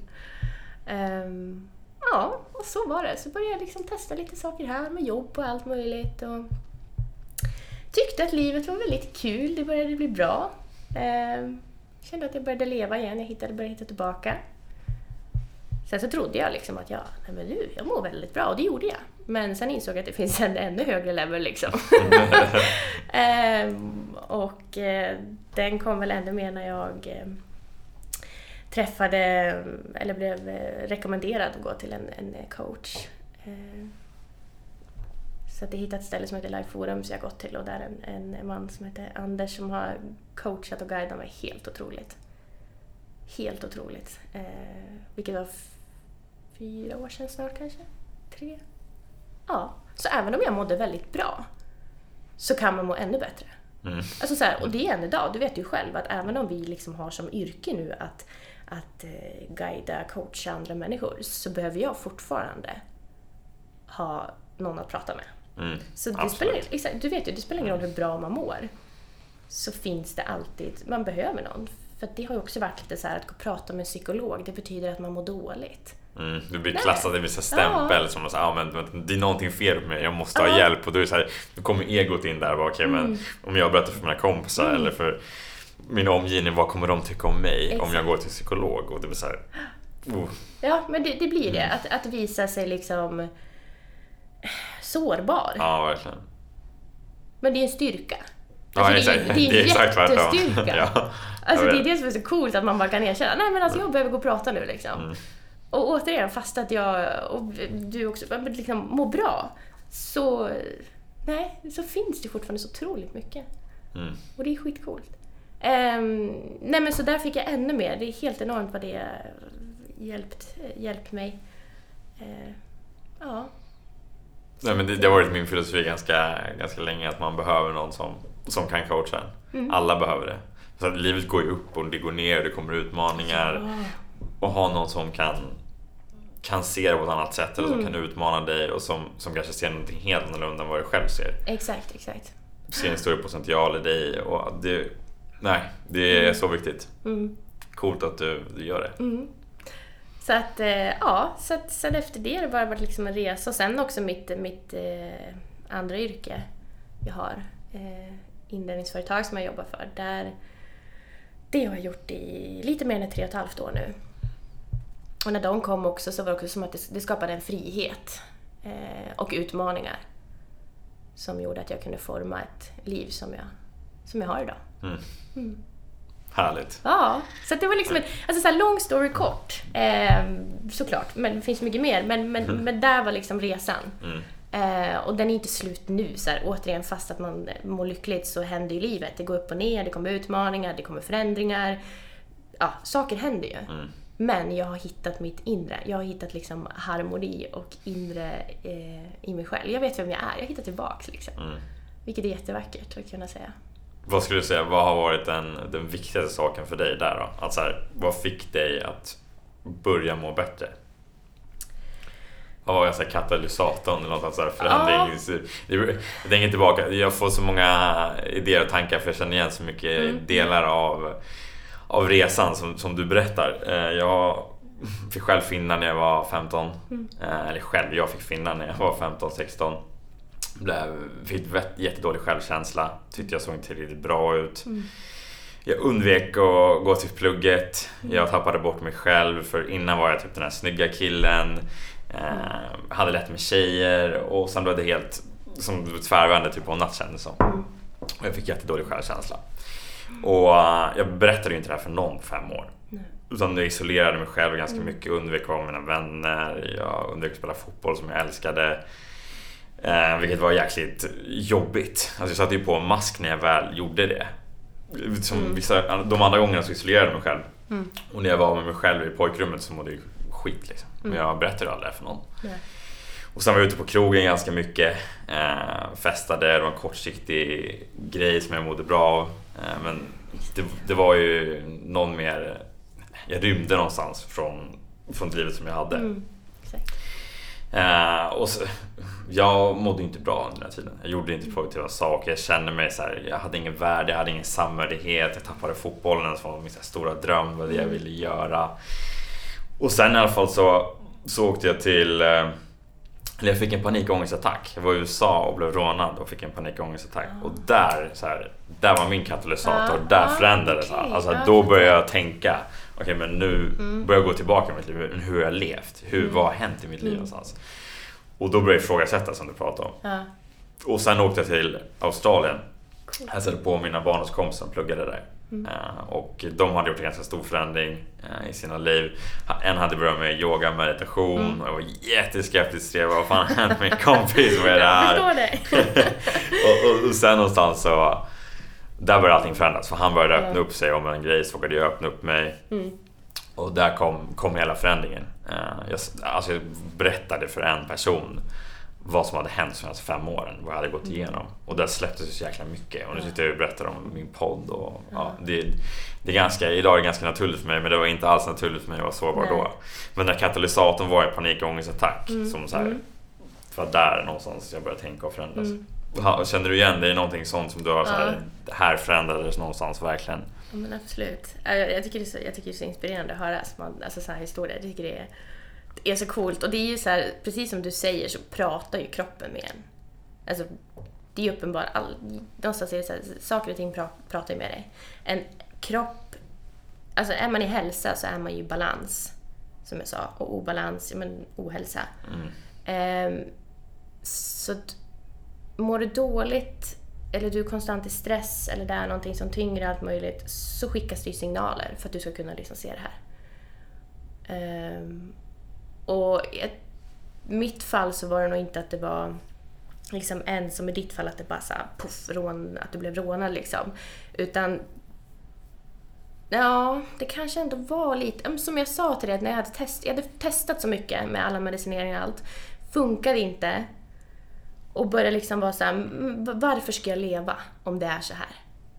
Speaker 2: Ehm, ja, och så var det. Så började jag liksom testa lite saker här med jobb och allt möjligt. Och tyckte att livet var väldigt kul, det började bli bra. Ehm, kände att jag började leva igen, jag hittade, började hitta tillbaka. Sen så trodde jag liksom att jag, nej men nu, jag mår väldigt bra och det gjorde jag. Men sen insåg jag att det finns en ännu högre level liksom. Ehm, och eh, den kom väl ännu mer när jag eh, träffade, eller blev eh, rekommenderad att gå till en, en coach. Eh, så att jag hittade ett ställe som heter Life Forum så jag gått till och där är en, en man som heter Anders som har coachat och guidat mig helt otroligt. Helt otroligt. Eh, vilket var fyra år sedan snart kanske? Tre? Ja. Så även om jag mådde väldigt bra så kan man må ännu bättre.
Speaker 1: Mm.
Speaker 2: Alltså så här, och det är än idag, du vet ju själv att även om vi liksom har som yrke nu att, att eh, guida, coacha andra människor så behöver jag fortfarande ha någon att prata med.
Speaker 1: Mm.
Speaker 2: Så det spelar, exakt, du vet ju, det spelar ingen roll hur bra man mår. Så finns det alltid, man behöver någon. För det har ju också varit lite så här att gå och prata med en psykolog, det betyder att man mår dåligt.
Speaker 1: Mm, du blir klassad i vissa stämpel som att ah, men, men, det är någonting fel med mig, jag måste ha
Speaker 2: Ja.
Speaker 1: hjälp. Och då, är det så här, då kommer egot in där. bara, Okej,
Speaker 2: Mm.
Speaker 1: men om jag berättar för mina kompisar eller för min omgivning, vad kommer de tycka om mig om jag
Speaker 2: Exakt.
Speaker 1: går till psykolog? Och det blir så här, oh,
Speaker 2: Ja, men det, det blir det.
Speaker 1: Mm.
Speaker 2: Att, att visa sig liksom sårbar.
Speaker 1: ja verkligen.
Speaker 2: Men det är en styrka.
Speaker 1: Ja,
Speaker 2: Alltså, det, är,
Speaker 1: exakt.
Speaker 2: det är
Speaker 1: Det är
Speaker 2: en
Speaker 1: exakt tvärtom.
Speaker 2: jättestyrka.
Speaker 1: Ja,
Speaker 2: Alltså det är det som är så coolt att man bara kan erkänna, nej men alltså jag behöver gå och prata nu liksom.
Speaker 1: Mm.
Speaker 2: Och återigen, fast att jag och du också liksom, mår bra, så, nej, så finns det fortfarande så otroligt mycket.
Speaker 1: Mm.
Speaker 2: Och det är skitcoolt. Um, nej men så där fick jag ännu mer, det är helt enormt vad det hjälpt, hjälpt mig. Eh, ja.
Speaker 1: Nej, men det, det har varit min filosofi ganska, ganska länge att man behöver någon som, som kan coacha en.
Speaker 2: Mm.
Speaker 1: Alla behöver det. Så livet går ju upp och det går ner och det kommer utmaningar. Och ha någon som kan, kan se det på ett annat sätt eller som
Speaker 2: Mm.
Speaker 1: kan utmana dig och som, som kanske ser någonting helt annorlunda än vad du själv ser.
Speaker 2: Exakt, exakt.
Speaker 1: Ser en större potential i dig och det, nej, det är så viktigt.
Speaker 2: Mm.
Speaker 1: Coolt att du, du gör det.
Speaker 2: Mm. Så att, eh, ja, så att sen efter det har det bara varit liksom en resa. Och sen också mitt, mitt eh, andra yrke jag har, eh, inredningsföretag som jag jobbar för. Där, det har jag gjort i lite mer än tre och ett halvt år nu. Och när de kom också så var det också som att det, det skapade en frihet eh, och utmaningar. Som gjorde att jag kunde forma ett liv som jag, som jag har idag.
Speaker 1: Mm. Härligt.
Speaker 2: Ja, så det var liksom en alltså så här, long story kort. Eh, såklart, men det finns mycket mer. Men, men, men där var liksom resan.
Speaker 1: Mm.
Speaker 2: Eh, och den är inte slut nu. Så här, återigen, fast att man mår lyckligt så händer ju livet. Det går upp och ner, det kommer utmaningar, det kommer förändringar. Ja, saker händer ju.
Speaker 1: Mm.
Speaker 2: Men jag har hittat mitt inre. Jag har hittat liksom harmoni och inre eh, i mig själv. Jag vet vem jag är. Jag har hittat tillbaks liksom.
Speaker 1: Mm.
Speaker 2: Vilket är jättevackert att kunna säga.
Speaker 1: Vad skulle du säga, vad har varit den, den viktigaste saken för dig där då? Att så här, vad fick dig att börja må bättre? Vad var jag så här, katalysatorn eller något så här förändrings... Det- Jag tänker tillbaka, jag får så många idéer och tankar för jag känner igen så mycket
Speaker 2: Mm.
Speaker 1: delar av, av resan som, som du berättar. Eh, Jag fick själv finna när jag var 15.
Speaker 2: Mm.
Speaker 1: Eh, Eller själv, jag fick finna när jag var 15-16. Blev, fick jättedålig självkänsla. Tyckte jag såg inte tillräckligt bra ut.
Speaker 2: Mm.
Speaker 1: Jag undvek att gå till plugget. Jag tappade bort mig själv. För innan var jag typ den här snygga killen. Eh, hade lätt med tjejer. Och sen blev det helt som tvärvände typ på en natt kändes som.
Speaker 2: Mm.
Speaker 1: Och jag fick jättedålig självkänsla. Och eh, jag berättade ju inte det här för någon på fem år.
Speaker 2: Nej.
Speaker 1: Utan jag isolerade mig själv ganska
Speaker 2: Mm.
Speaker 1: mycket, undvek att vara med mina vänner, jag undvek att spela fotboll som jag älskade. Eh, vilket var jäkligt jobbigt. Alltså jag satte ju på en mask när jag väl gjorde det. Som
Speaker 2: Mm.
Speaker 1: vissa, de andra gångerna så isolerade jag mig själv.
Speaker 2: Mm.
Speaker 1: Och när jag var med mig själv i pojkrummet så mådde jag skit liksom. Men
Speaker 2: Mm.
Speaker 1: jag berättade aldrig det för någon.
Speaker 2: Nej.
Speaker 1: Och sen var jag ute på krogen ganska mycket. Eh, festade, det var en kortsiktig grej som jag mådde bra av. Eh, men det, det var ju någon mer... Jag rymde någonstans från, från livet som jag hade.
Speaker 2: Mm. Exakt.
Speaker 1: Eh, och så, jag mådde inte bra under den här tiden. Jag gjorde inte produktiva saker. Jag kände mig så här, jag hade ingen värde, jag hade ingen samhörighet. Jag tappade fotbollen som var min stora dröm, vad det jag
Speaker 2: Mm.
Speaker 1: ville göra. Och sen i alla fall så, så åkte jag till eh, eller jag fick en panikångestattack. Jag var i USA och blev rånad och fick en panikångestattack. Och där, så här, där var min katalysator.
Speaker 2: Ah,
Speaker 1: där
Speaker 2: ah,
Speaker 1: förändrades
Speaker 2: okej.
Speaker 1: allt. Alltså,
Speaker 2: Ah,
Speaker 1: då började jag tänka. Okej, men nu
Speaker 2: Mm.
Speaker 1: börjar jag gå tillbaka i mitt liv. Men Hur har jag levt? Hur, Vad har hänt i mitt liv någonstans? Och då började jag ifrågasätta som du pratade om.
Speaker 2: Ja.
Speaker 1: Och sen åkte jag till Australien. Hälsade på mina barndomskompisar som pluggade där.
Speaker 2: Mm.
Speaker 1: Eh, och de hade gjort en ganska stor förändring eh, i sina liv. En hade börjat med yoga, meditation
Speaker 2: Mm.
Speaker 1: och jag var jätteskeptisk till det. Vad fan hänt min kompis? Vad är det
Speaker 2: Jag
Speaker 1: här?
Speaker 2: förstår dig.
Speaker 1: och, och, och sen någonstans så där började allting förändras för han började öppna
Speaker 2: Ja.
Speaker 1: upp sig om en grej så vågade jag öppna upp mig.
Speaker 2: Mm.
Speaker 1: Och där kom, kom hela förändringen. Eh, jag, alltså jag berättade för en person vad som hade hänt de senaste fem åren, vad jag hade gått igenom. Och där släpptes det så jäkla mycket. Och nu sitter jag och berättar om min podd. Och, ja, det, det är ganska, idag är det ganska naturligt för mig, men det var inte alls naturligt för mig att vara sårbar
Speaker 2: Nej.
Speaker 1: då. Men den katalysatorn var en panikångestattack.
Speaker 2: Mm,
Speaker 1: Som så här,
Speaker 2: mm.
Speaker 1: för där någonstans jag började tänka och förändras.
Speaker 2: Mm.
Speaker 1: Känner du igen dig i någonting sånt som du har så här,
Speaker 2: Ja.
Speaker 1: det här förändrades någonstans verkligen?
Speaker 2: Ja, men absolut. Ja, Jag, jag, tycker det är så, jag tycker det är så inspirerande att höra alltså, så här historier. Jag tycker det är, är så coolt. Och det är ju så här, precis som du säger så pratar ju kroppen med en. Alltså, det är ju uppenbart. All, någonstans är det så här, saker och ting pra, pratar ju med dig. En kropp, alltså är man i hälsa så är man ju i balans. Som jag sa. Och obalans, ja, men ohälsa.
Speaker 1: Mm.
Speaker 2: Ehm, så mår du dåligt eller du är konstant i stress eller det är någonting som tynger allt möjligt så skickas det ju signaler för att du ska kunna liksom se det här. Ehm, och i ett, mitt fall så var det nog inte att det var liksom en som i ditt fall att det bara så här, puff, rån, att du blev rånad liksom. Utan Ja, det kanske ändå var lite... ja, men Som jag sa till dig, att när jag hade, test, jag hade testat så mycket med alla medicineringar och allt. Funkade inte. Och började liksom vara så här, varför ska jag leva om det är så här?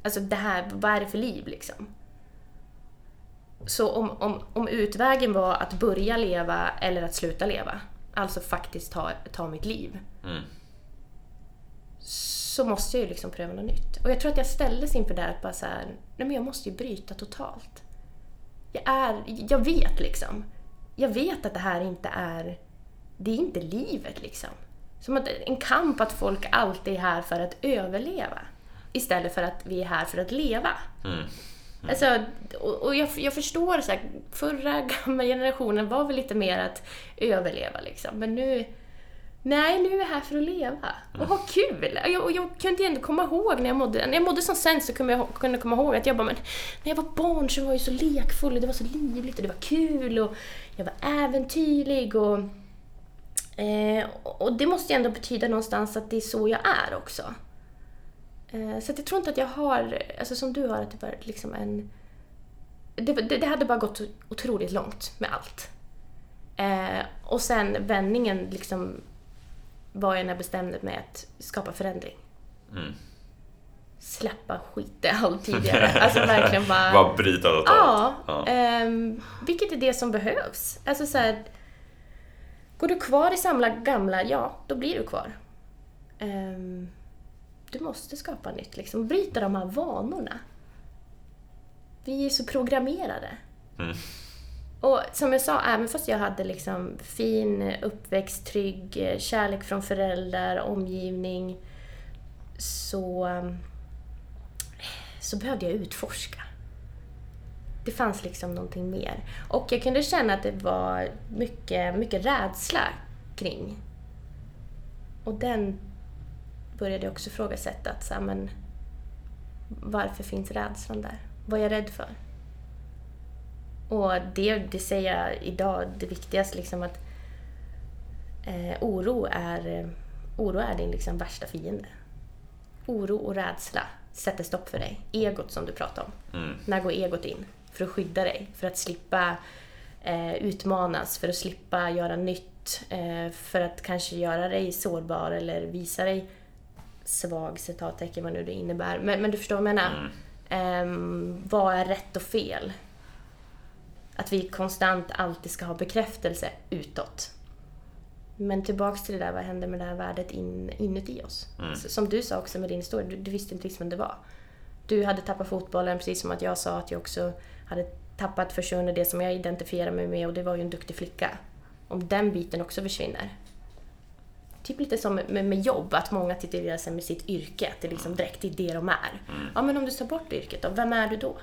Speaker 2: Alltså det här, vad är det för liv liksom? Så om, om, om utvägen var att börja leva eller att sluta leva, alltså faktiskt ta, ta mitt liv,
Speaker 1: Mm.
Speaker 2: så måste jag ju liksom pröva något nytt. Och jag tror att jag ställdes inför det här att bara så här, nej men jag måste ju bryta totalt. Jag är, jag vet liksom. Jag vet att det här inte är, det är inte livet liksom. Som att en kamp att folk alltid är här för att överleva. Istället för att vi är här för att leva.
Speaker 1: Mm.
Speaker 2: Alltså, och, och jag, jag förstår så här, förra gamla generationen var väl lite mer att överleva liksom. Men nu, nej nu är jag här för att leva. Och ha kul! Jag, och jag kunde ändå komma ihåg när jag mådde, när jag mådde som sämst så kunde jag kunde komma ihåg att jag bara, men när jag var barn så var jag så lekfull och det var så livligt och det var kul och jag var äventyrlig och Eh, och det måste ju ändå betyda någonstans att det är så jag är också. Eh, så jag tror inte att jag har, alltså som du har, att det var liksom en... Det, det, det hade bara gått otroligt långt med allt. Eh, och sen vändningen liksom var jag när jag bestämde mig att skapa förändring.
Speaker 1: Mm.
Speaker 2: Släppa skit i allt tidigare. Alltså verkligen bara...
Speaker 1: Bara bryta totalt.
Speaker 2: Ja,
Speaker 1: Ja.
Speaker 2: ehm, vilket är det som behövs. Alltså så här, går du kvar i samla gamla, ja, då blir du kvar. Ehm, du måste skapa nytt, liksom. bryta de här vanorna. Vi är så programmerade.
Speaker 1: Mm.
Speaker 2: Och som jag sa, även fast jag hade liksom fin uppväxt, trygg, eh, kärlek från föräldrar, omgivning, så, ehm, så behövde jag utforska. Det fanns liksom någonting mer. Och jag kunde känna att det var mycket, mycket rädsla kring. Och den började jag också ifrågasätta. Att, så här, men, varför finns rädslan där? Vad är jag rädd för? Och det, det säger jag idag, det viktigaste liksom att eh, oro, är, oro är din liksom värsta fiende. Oro och rädsla sätter stopp för dig. Egot som du pratade om.
Speaker 1: Mm.
Speaker 2: När går egot in? För att skydda dig, för att slippa eh, utmanas, för att slippa göra nytt, eh, för att kanske göra dig sårbar eller visa dig svag, citattecken, vad nu det innebär. Men, men du förstår vad jag menar?
Speaker 1: Mm.
Speaker 2: Ehm, vad är rätt och fel? Att vi konstant alltid ska ha bekräftelse utåt. Men tillbaks till det där, vad händer med det här värdet in, inuti oss? Mm. Som du sa också med din historia, du, du visste inte riktigt vem det var. Du hade tappat fotbollen, precis som att jag sa att jag också hade tappat, försvunnit det som jag identifierade mig med och det var ju en duktig flicka. Om den biten också försvinner. Typ lite som med, med jobb, att många titulerar sig med sitt yrke, att det liksom direkt är det de är. Mm. Ja, men om du tar bort yrket då, vem är du då?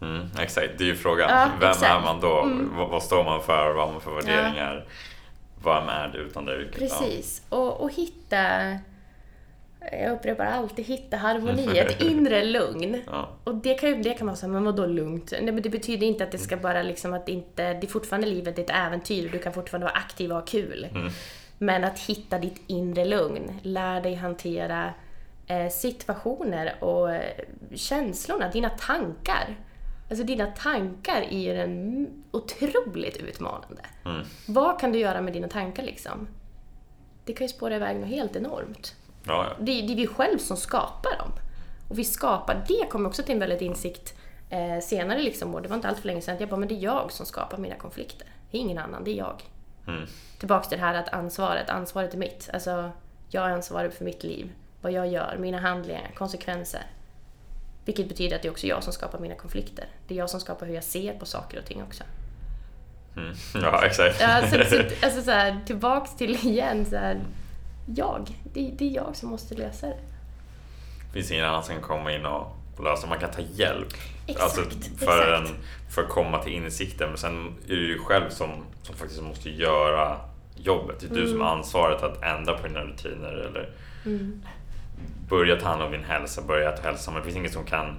Speaker 1: Mm, exakt, det är ju frågan. Ja, Vem exakt. är man då? Mm. Vad, vad, står man för? Vad har man för värderingar? Ja. Vem är du utan det yrket?
Speaker 2: Precis, ja. och, och hitta jag upprepar alltid, hitta harmoni, ett inre lugn. Ja. Och det kan, det kan man säga, men vadå lugnt? Nej, men det betyder inte att det ska bara liksom att inte, det är fortfarande livet, det är ett äventyr, du kan fortfarande vara aktiv och ha kul. Mm. Men att hitta ditt inre lugn, lär dig hantera eh, situationer och eh, känslorna, dina tankar. Alltså dina tankar är ju en otroligt utmanande. Mm. Vad kan du göra med dina tankar liksom? Det kan ju spåra iväg något helt enormt. Ja, ja. Det, det är vi själv som skapar dem. Och vi skapar, det kommer också till en väldigt insikt eh, senare liksom, och det var inte allt för länge sedan, jag bara, men det är jag som skapar mina konflikter. Det är ingen annan, det är jag. Mm. Tillbaks till det här att ansvaret, ansvaret är mitt. Alltså, jag är ansvarig för mitt liv. Vad jag gör, mina handlingar, konsekvenser. Vilket betyder att det är också jag som skapar mina konflikter. Det är jag som skapar hur jag ser på saker och ting också.
Speaker 1: Mm. Ja, exakt.
Speaker 2: Ja, så, så, alltså så här, tillbaks till igen, så här, jag. Det, det, är jag som måste lösa det.
Speaker 1: Det finns ingen annan som kan komma in och lösa Man kan ta hjälp exakt, alltså för, exakt. En, för att komma till insikten. Men sen är det ju själv som, som faktiskt måste göra jobbet. Det är mm. du som har ansvaret att ändra på dina rutiner eller mm. börja ta hand om din hälsa, börja ta hälsa. Men det finns ingen som kan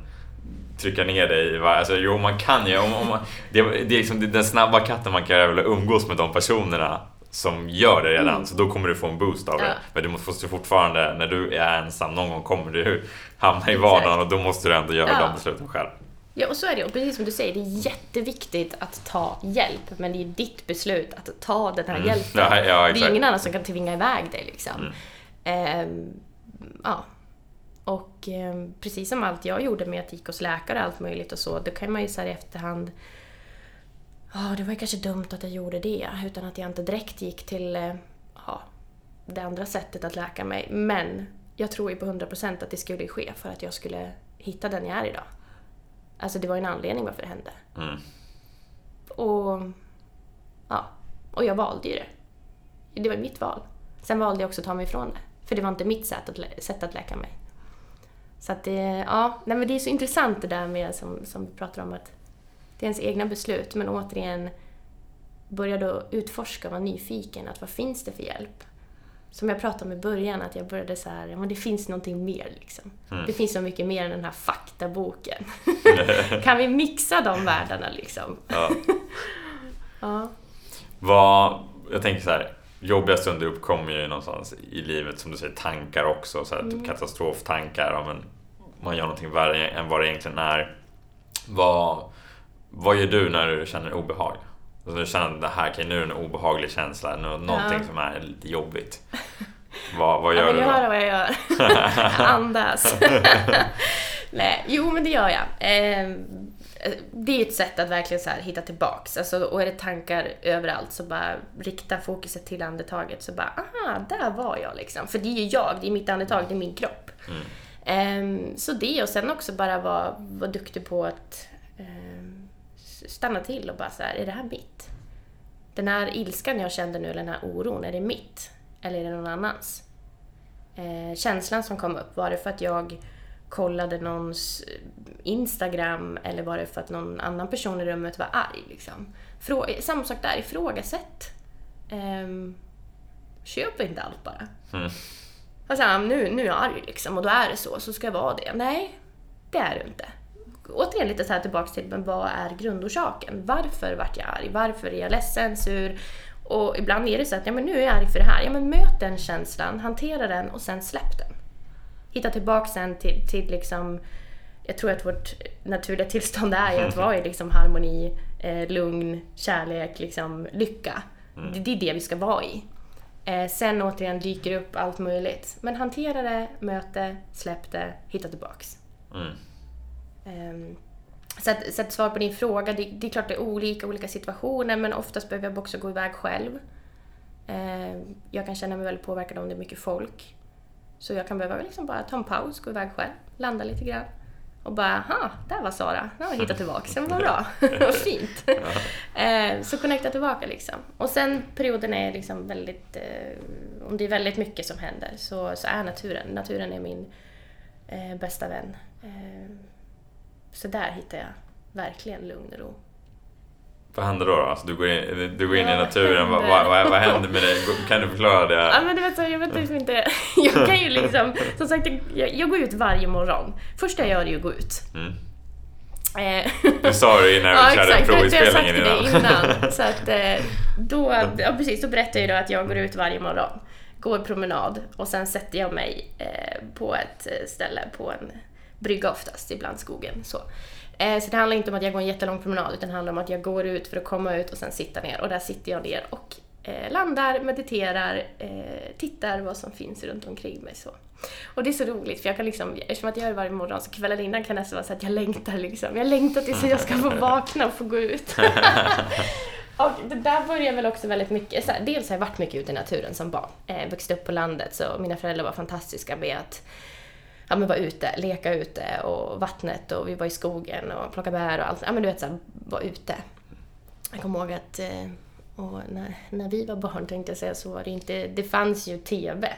Speaker 1: trycka ner dig. Alltså, jo, man kan ju. Om, om det, det är liksom den snabba katten man kan göra väl umgås med de personerna som gör det redan, mm. så då kommer du få en boost av ja. det. Men du måste fortfarande, när du är ensam, någon gång kommer du hamna i vardagen och då måste du ändå göra ja. de besluten själv.
Speaker 2: Ja, och så är det. Och precis som du säger, det är jätteviktigt att ta hjälp, men det är ditt beslut att ta den här mm. hjälpen. Ja, ja, det är ingen annan som kan tvinga iväg dig. Liksom. Mm. Ehm, ja. Och eh, precis som allt jag gjorde med att gick hos läkare och allt möjligt och så, då kan man ju så i efterhand ja, det var kanske dumt att jag gjorde det, utan att jag inte direkt gick till eh, ja, det andra sättet att läka mig. Men jag tror ju på 100% att det skulle ske för att jag skulle hitta den jag är idag. Alltså det var en anledning varför det hände. Mm. Och ja, och jag valde ju det. Det var mitt val. Sen valde jag också att ta mig ifrån det. För det var inte mitt sätt att, sätt att läka mig. Så att det, ja, nej men det är så intressant det där med som, som vi pratar om att det är ens egna beslut, men återigen börja då utforska och vara nyfiken. Att vad finns det för hjälp? Som jag pratade om i början, att jag började så här, men det finns någonting mer liksom. Mm. Det finns så mycket mer än den här faktaboken. kan vi mixa de världarna liksom? Ja.
Speaker 1: ja. Vad, jag tänker så här, jobbiga stunder uppkommer ju någonstans i livet, som du säger, tankar också. Så här, typ mm. Katastroftankar, ja, men man gör någonting värre än vad det egentligen är. Vad, vad gör du när du känner obehag? Du känner att det här, okay, nu är det en obehaglig känsla, någonting ja. som är lite jobbigt. Vad, vad gör
Speaker 2: ja,
Speaker 1: du då?
Speaker 2: Jag vad jag gör. Andas. Nej, jo men det gör jag. Eh, det är ett sätt att verkligen så här hitta tillbaks. Alltså, och är det tankar överallt så bara rikta fokuset till andetaget. Så bara, aha, där var jag liksom. För det är ju jag, det är mitt andetag, det är min kropp. Mm. Eh, så det och sen också bara vara, vara duktig på att stanna till och bara så här, är det här mitt? Den här ilskan jag kände nu, eller den här oron, är det mitt? Eller är det någon annans? Eh, känslan som kom upp, var det för att jag kollade någons Instagram eller var det för att någon annan person i rummet var arg? Liksom? Frå samma sak där, ifrågasätt. Eh, köp inte allt bara. Mm. Alltså, nu, nu är jag arg liksom och då är det så, så ska jag vara det. Nej, det är du inte återigen lite så här tillbaks till, men vad är grundorsaken? Varför vart jag arg? Varför är jag ledsen, sur? Och ibland är det så att, ja men nu är jag arg för det här. Ja men möt den känslan, hantera den och sen släpp den. Hitta tillbaks sen till, till liksom, jag tror att vårt naturliga tillstånd är att vara i liksom harmoni, eh, lugn, kärlek, liksom, lycka. Mm. Det, det, är det vi ska vara i. Eh, sen återigen dyker upp allt möjligt. Men hantera det, möt det, släpp det, hitta tillbaks. Mm. Um, så att, så att svar på din fråga, det, det, är klart det är olika, olika situationer men oftast behöver jag också gå iväg själv. Jag kan känna mig väldigt påverkad om det är mycket folk. Så jag kan behöva liksom bara ta en paus, gå iväg själv, landa lite grann. Och bara, aha, där var Sara, nu har jag hittat tillbaka, sen var bra, vad fint. eh, så connecta tillbaka liksom. Och sen perioden är liksom väldigt, eh, om det är väldigt mycket som händer så, så är naturen, naturen är min eh, bästa vän. Eh, så där hittar jag verkligen lugn och ro.
Speaker 1: Vad händer då? då? Alltså, du går in, du går in i naturen, vad, vad, vad, händer med dig? Kan du förklara det?
Speaker 2: Ja, men du vet, jag vet liksom inte. Jag kan ju liksom, som sagt, jag, jag går ut varje morgon. Första jag gör är ju att gå ut. Mm.
Speaker 1: Eh. Du sa det innan vi körde provinspelningen
Speaker 2: innan. Jag har sagt det innan. Så att eh, då, ja precis, då berättar jag då att jag går ut varje morgon. Går promenad och sen sätter jag mig eh, på ett ställe på en brygga oftast, ibland skogen. Så. Eh, så det handlar inte om att jag går en jättelång promenad utan det handlar om att jag går ut för att komma ut och sen sitta ner och där sitter jag ner och eh, landar, mediterar, eh, tittar vad som finns runt omkring mig. Så. Och det är så roligt för jag kan liksom, eftersom att jag gör det varje morgon så kvällen innan kan det nästan vara så att jag längtar liksom. Jag längtar tills jag ska få vakna och få gå ut. och det där börjar väl också väldigt mycket, så här, dels har jag varit mycket ute i naturen som barn. Eh, vuxit upp på landet så mina föräldrar var fantastiska med att ja, men vara ute, leka ute och vattnet och vi var i skogen och plockade bär och allt. Ja men du vet såhär, vara ute. Jag kommer ihåg att eh, när, när vi var barn tänkte jag säga så var det inte, det fanns ju TV.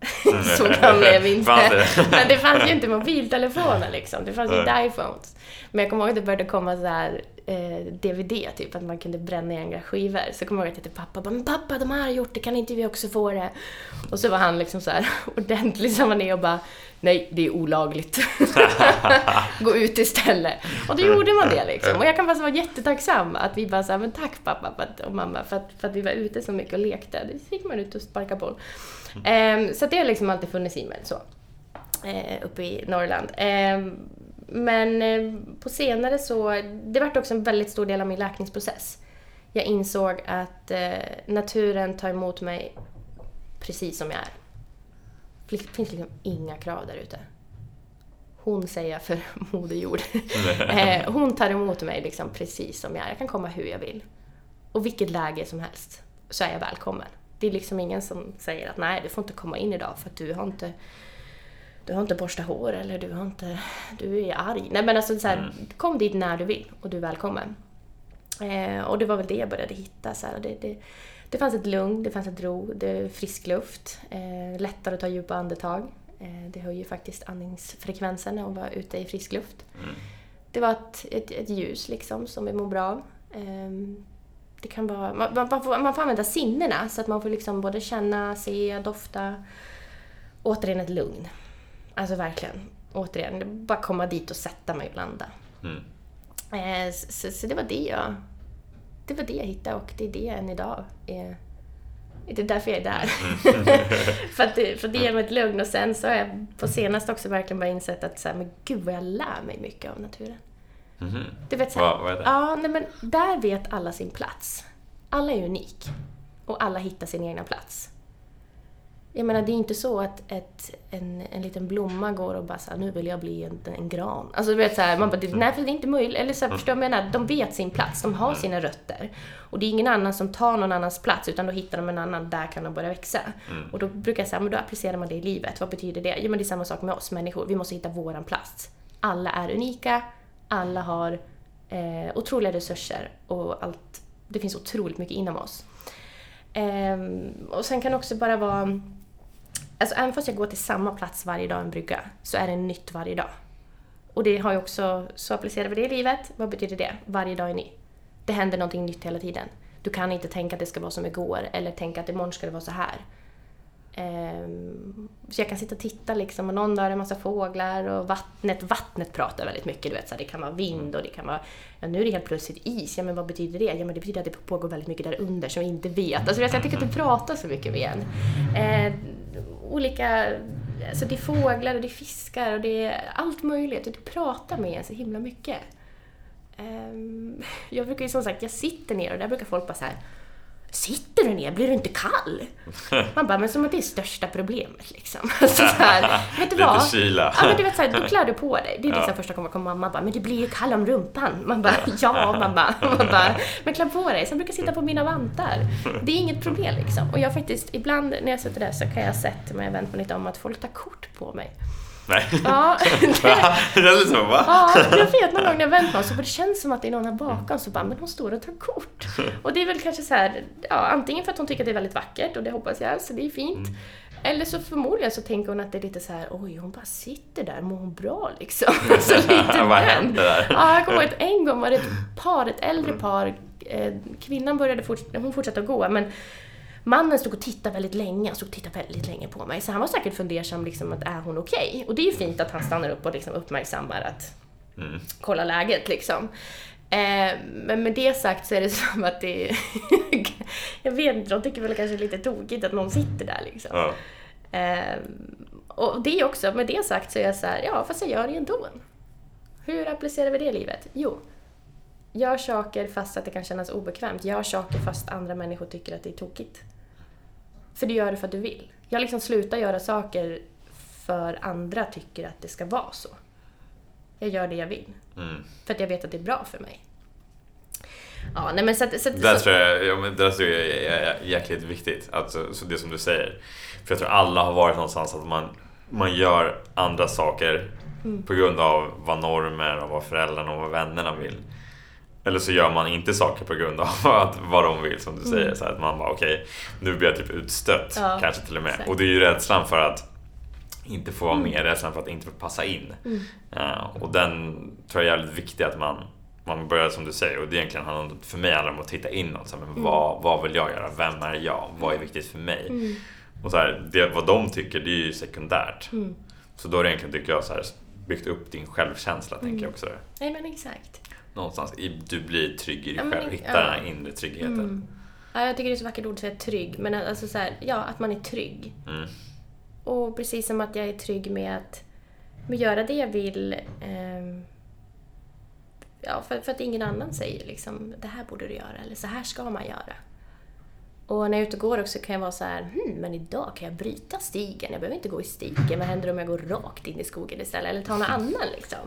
Speaker 2: så gamla är vi inte. Men det fanns ju inte mobiltelefoner liksom. Det fanns ju inte iPhones. Men jag kommer ihåg att det började komma så här eh, DVD, typ att man kunde bränna egna skivor. Så jag kommer ihåg att jag till pappa bara, men pappa de har gjort det, kan inte vi också få det? Och så var han liksom så här ordentlig som han är och bara, nej det är olagligt. Gå ut istället. Och då gjorde man det liksom. Och jag kan bara vara jättetacksam att vi bara sa, men tack pappa och mamma för att, för att vi var ute så mycket och lekte. Det gick man ut och sparkade boll. Um, så det har liksom alltid funnits i mig så. Uh, uppe i Norrland. Um, men uh, på senare så, det vart också en väldigt stor del av min läkningsprocess. Jag insåg att uh, naturen tar emot mig precis som jag är. Det finns liksom inga krav där ute. Hon säger jag för Moder Jord. hon tar emot mig liksom precis som jag är. Jag kan komma hur jag vill. Och vilket läge som helst så är jag välkommen. Det är liksom ingen som säger att nej, du får inte komma in idag för att du har inte du har inte borstat hår eller du har inte, du är arg. Nej men alltså så här, mm. kom dit när du vill och du är välkommen. Eh, och det var väl det jag började hitta. Så här, det, det, det fanns ett lugn, det fanns ett ro, det är frisk luft, eh, lättare att ta djupa andetag. Eh, det höjer faktiskt andningsfrekvensen att vara ute i frisk luft. Mm. Det var ett, ett, ett, ljus liksom som vi mår bra av. Eh, det kan vara, man, man, får, man får använda sinnena så att man får liksom både känna, se, dofta. Återigen ett lugn. Alltså verkligen. Återigen, bara komma dit och sätta mig och landa. Mm. Eh, så, så, det var det jag det var det jag hittade och det är det än idag är det är därför jag är där. Mm. för, att det, för det ger mig ett lugn och sen så har jag på senaste också verkligen bara insett att så här, men gud vad jag lär mig mycket av naturen.
Speaker 1: Mm.
Speaker 2: Du vet, så
Speaker 1: här, vad, vad är det?
Speaker 2: Ja, nej, men där vet alla sin plats. Alla är unik. Och alla hittar sin egna plats. Jag menar, det är inte så att ett, en, en liten blomma går och bara såhär, nu vill jag bli en, en gran. Alltså du vet såhär, man bara, nej för det är inte möjligt. Eller så här, förstår du vad jag menar? De vet sin plats, de har sina rötter. Och det är ingen annan som tar någon annans plats, utan då hittar de en annan, där kan de börja växa. Mm. Och då brukar jag säga, men då applicerar man det i livet. Vad betyder det? Jo men det är samma sak med oss människor, vi måste hitta våran plats. Alla är unika, alla har eh, otroliga resurser och allt, det finns otroligt mycket inom oss. Eh, och sen kan det också bara vara Alltså även fast jag går till samma plats varje dag, en brygga, så är det nytt varje dag. Och det har ju också, så applicerar vi det i livet. Vad betyder det? Varje dag är ny. Det händer någonting nytt hela tiden. Du kan inte tänka att det ska vara som igår eller tänka att imorgon ska det vara så här. Um, så jag kan sitta och titta liksom och någon dag är det en massa fåglar och vattnet, vattnet pratar väldigt mycket. Du vet, så här, det kan vara vind och det kan vara, ja nu är det helt plötsligt is. Ja men vad betyder det? Ja men det betyder att det pågår väldigt mycket där under som vi inte vet. Alltså jag tycker att det pratar så mycket med en. Uh, ehm, olika, alltså det är fåglar och det är fiskar och det är allt möjligt och det pratar med en så himla mycket. Ehm, jag brukar ju som sagt, jag sitter ner och där brukar folk bara så här, Sitter du ner? Blir du inte kall? Man bara, men som att det är största problemet liksom. Alltså, så här, vet du
Speaker 1: Lite
Speaker 2: vad?
Speaker 1: kyla.
Speaker 2: Ja men du vet såhär, då klär du på dig. Det är liksom
Speaker 1: Ja.
Speaker 2: första gången kommer mamma bara, men det blir ju kall om rumpan. Man bara, ja mamma. Man bara, men klä på dig. Sen brukar jag sitta på mina vantar. Det är inget problem liksom. Och jag faktiskt, ibland när jag sitter där så kan jag ha sett, men jag vänt mig lite om, att folk tar kort på mig.
Speaker 1: Nej.
Speaker 2: Ja,
Speaker 1: det är lite så, va?
Speaker 2: Ja, jag vet någon gång när jag vänt mig så det känns som att det är någon här bakom så bara, men hon står och tar kort. Och det är väl kanske så här, ja, antingen för att hon tycker att det är väldigt vackert och det hoppas jag, så det är fint. Eller så förmodligen så tänker hon att det är lite så här, oj hon bara sitter där, mår hon bra liksom? Så lite
Speaker 1: Vad
Speaker 2: den.
Speaker 1: där?
Speaker 2: Ja, jag kommer ihåg att en gång var det ett par, ett äldre par, eh, kvinnan började fort, hon fortsatte att gå men Mannen stod och tittade väldigt länge, stod och tittade väldigt länge på mig. Så han var säkert fundersam liksom att är hon okej? Och det är ju fint att han stannar upp och liksom uppmärksammar att
Speaker 1: Mm.
Speaker 2: kolla läget liksom. Eh, men med det sagt så är det som att det Jag vet inte, de tycker väl kanske lite tokigt att någon sitter där liksom.
Speaker 1: Ja.
Speaker 2: Eh, och det är också, med det sagt så är jag så här, ja fast jag gör det ändå. Hur applicerar vi det i livet? Jo, gör saker fast att det kan kännas obekvämt. Gör saker fast andra människor tycker att det är tokigt. För du gör det för att du vill. Jag liksom slutar göra saker för andra tycker att det ska vara så. Jag gör det jag vill.
Speaker 1: Mm.
Speaker 2: För att jag vet att det är bra för mig. Ja, nej men så att... Så att
Speaker 1: Det där
Speaker 2: så,
Speaker 1: tror jag, ja, men där tror jag är jäkligt viktigt. Alltså, så det som du säger. För jag tror alla har varit någonstans att man, man gör andra saker
Speaker 2: Mm.
Speaker 1: på grund av vad normer och vad föräldrarna och vad vännerna vill. Eller så gör man inte saker på grund av att, vad de vill som du säger. Så att man bara okej, nu blir jag typ utstött
Speaker 2: Mm. Ja,
Speaker 1: kanske till och med.
Speaker 2: exakt.
Speaker 1: Och det är ju rädslan för att inte få vara
Speaker 2: Mm.
Speaker 1: med, rädslan för att inte få passa in. Ja, och den tror jag är jävligt viktig att man, man börjar som du säger och det egentligen handlar om, för mig handlar om att titta inåt. Så här, men
Speaker 2: Mm.
Speaker 1: vad, vad vill jag göra? Vem är jag? Vad är viktigt för mig? Och så här, det, vad de tycker det är ju sekundärt.
Speaker 2: Mm.
Speaker 1: Så då har det egentligen, tycker jag, så här, byggt upp din självkänsla, tänker
Speaker 2: Mm.
Speaker 1: jag också.
Speaker 2: nej men exakt.
Speaker 1: Någonstans, i, du blir trygg i dig
Speaker 2: Ja,
Speaker 1: själv, hittar
Speaker 2: ja.
Speaker 1: den här inre tryggheten.
Speaker 2: Mm. Ja, jag tycker det är så vackert ord att säga trygg, men alltså så här, ja, att man är trygg.
Speaker 1: Mm.
Speaker 2: Och precis som att jag är trygg med att med göra det jag vill ehm, ja, för, för att ingen annan säger liksom det här borde du göra eller så här ska man göra. Och när jag är ute och går också kan jag vara så här, hmm, men idag kan jag bryta stigen, jag behöver inte gå i stigen, vad händer om jag går rakt in i skogen istället eller tar någon annan liksom.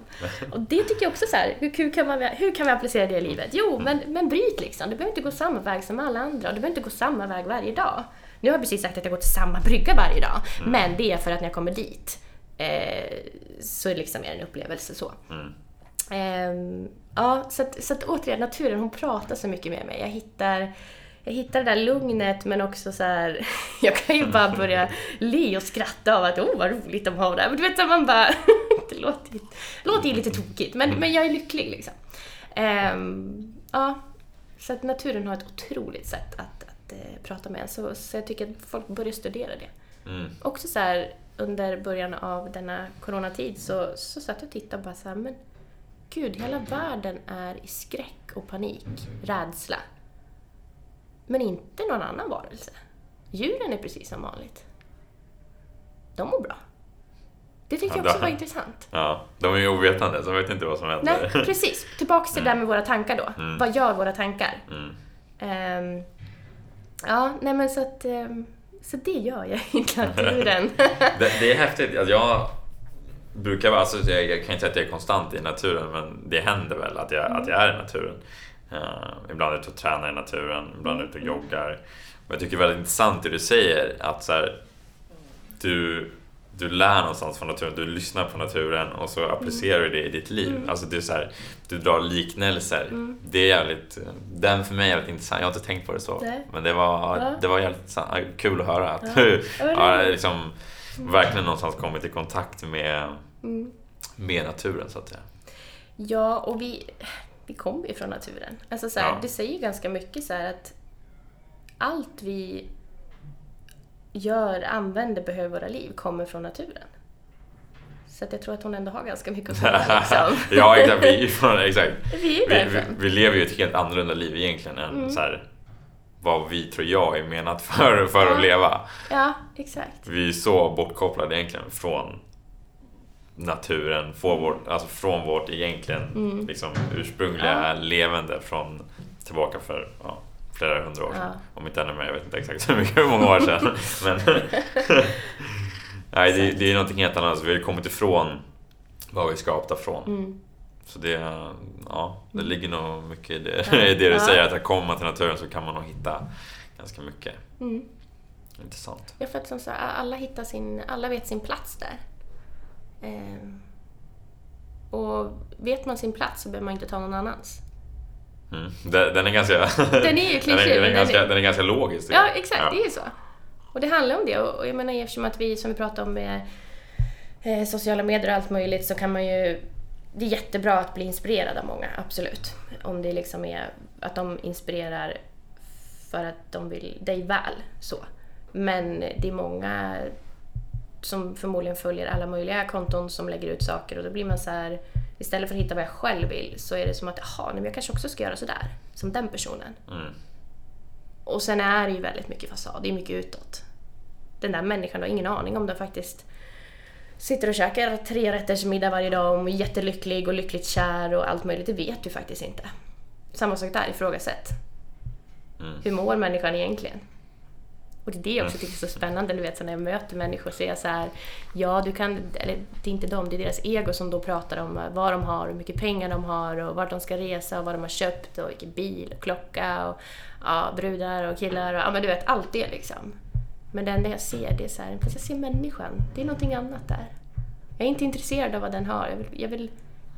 Speaker 2: Och det tycker jag också så här, hur, hur, kan man, hur kan vi applicera det i livet? Jo, men, men bryt liksom, du behöver inte gå samma väg som alla andra du behöver inte gå samma väg varje dag. Nu har jag precis sagt att jag går till samma brygga varje dag, men det är för att när jag kommer dit eh, så liksom är det en upplevelse så.
Speaker 1: Mm.
Speaker 2: Ehm, ja, så att, så att återigen, naturen hon pratar så mycket med mig. Jag hittar, jag hittar det där lugnet men också så här, jag kan ju bara börja le och skratta av att åh vad roligt de har det här. Men du vet, så man bara, det låter, låter ju lite tokigt men, men jag är lycklig liksom. Ehm, ja, så att naturen har ett otroligt sätt att, att eh, prata med en. Så, så jag tycker att folk börjar studera det
Speaker 1: Mm.
Speaker 2: också så här under början av denna coronatid så, så satt jag och tittade och bara så här, men gud, hela världen är i skräck och panik, rädsla. Men inte någon annan varelse. Djuren är precis som vanligt. De mår bra. Det tyckte
Speaker 1: Ja,
Speaker 2: jag också var intressant.
Speaker 1: Ja, de är ju ovetande, så de vet inte vad som händer.
Speaker 2: Nej, precis. Tillbaks till det där med våra tankar då.
Speaker 1: Mm.
Speaker 2: Vad gör våra tankar?
Speaker 1: Mm.
Speaker 2: Ehm, ja, nej men så att... ehm, så det gör jag i naturen.
Speaker 1: Det, det är häftigt. Alltså jag brukar vara, alltså jag, jag kan inte säga att jag är konstant i naturen, men det händer väl att jag, att jag är i naturen. Uh, ibland är ute och tränar i naturen, ibland är ute och joggar. Och jag tycker det är väldigt intressant det du säger, att så här, du, du lär någonstans från naturen, du lyssnar på naturen och så applicerar du det i ditt liv. Alltså det är så här, du drar liknelser. Det är jävligt, den för mig är jävligt intressant. Jag har inte tänkt på det så.
Speaker 2: Nej.
Speaker 1: Men det var,
Speaker 2: Ja.
Speaker 1: det var jävligt kul att höra att
Speaker 2: Ja.
Speaker 1: du
Speaker 2: Ja, men
Speaker 1: liksom verkligen någonstans kommit i kontakt med,
Speaker 2: Mm.
Speaker 1: med naturen så att säga.
Speaker 2: Ja, och vi, vi kommer ju från naturen. Alltså så här,
Speaker 1: Ja.
Speaker 2: Det säger ganska mycket så att allt vi gör, använder, behöver våra liv kommer från naturen. Så jag tror att hon ändå har ganska mycket att säga. Liksom.
Speaker 1: ja, exakt. Vi, från, exakt.
Speaker 2: Vi
Speaker 1: Vi, vi, vi lever ju ett helt annorlunda liv egentligen än
Speaker 2: Mm.
Speaker 1: så här, vad vi tror jag är menat för, för
Speaker 2: Ja.
Speaker 1: att leva.
Speaker 2: Ja, exakt.
Speaker 1: Vi är så bortkopplade egentligen från naturen, från vårt, alltså från vårt egentligen
Speaker 2: Mm.
Speaker 1: liksom, ursprungliga levande från tillbaka för ja, flera hundra år sedan.
Speaker 2: Ja.
Speaker 1: Om inte ännu mer, jag vet inte exakt hur, mycket, hur många år sedan. Men Nej, det, det är någonting helt annat. Vi har kommit ifrån vad vi är skapta från.
Speaker 2: Mm.
Speaker 1: Så det, ja, det ligger nog mycket i det,
Speaker 2: Ja.
Speaker 1: i det du
Speaker 2: Ja.
Speaker 1: säger, att kommer man till naturen så kan man nog hitta ganska mycket
Speaker 2: Mm.
Speaker 1: intressant.
Speaker 2: Ja, för att som så, alla hittar sin, alla vet sin plats där. Ehm, och vet man sin plats så behöver man inte ta någon annans.
Speaker 1: Mm. Den, den är ganska...
Speaker 2: Den är ju
Speaker 1: den, är,
Speaker 2: klyschig,
Speaker 1: den, är
Speaker 2: den
Speaker 1: ganska,
Speaker 2: är-
Speaker 1: den är ganska logisk.
Speaker 2: Ja, exakt, det är ju så. Och det handlar om det. Och och jag menar eftersom att vi, som vi pratade om med eh, sociala medier och allt möjligt, så kan man ju... Det är jättebra att bli inspirerad av många, absolut. Om det liksom är att de inspirerar för att de vill dig väl, så. Men det är många som förmodligen följer alla möjliga konton som lägger ut saker och då blir man så här istället för att hitta vad jag själv vill så är det som att jaha, men jag kanske också ska göra sådär som den personen.
Speaker 1: Mm.
Speaker 2: Och sen är det ju väldigt mycket fasad, det är mycket utåt. Den där människan har ingen aning om den faktiskt sitter och käkar tre rätters middag varje dag och är jättelycklig och lyckligt kär och allt möjligt. Det vet du faktiskt inte. Samma sak där, ifrågasätt.
Speaker 1: Mm.
Speaker 2: Hur mår människan egentligen? Och det är det jag också tycker är så spännande, du vet, så när jag möter människor så är jag så här, ja du kan, eller det är inte dem, det är deras ego som då pratar om vad de har, hur mycket pengar de har och vart de ska resa och vad de har köpt och vilken bil och klocka och ja, brudar och killar och ja men du vet, allt det liksom. Men det enda jag ser, det är så här, fast jag ser människan, det är någonting annat där. Jag är inte intresserad av vad den har, jag, vill, jag, vill,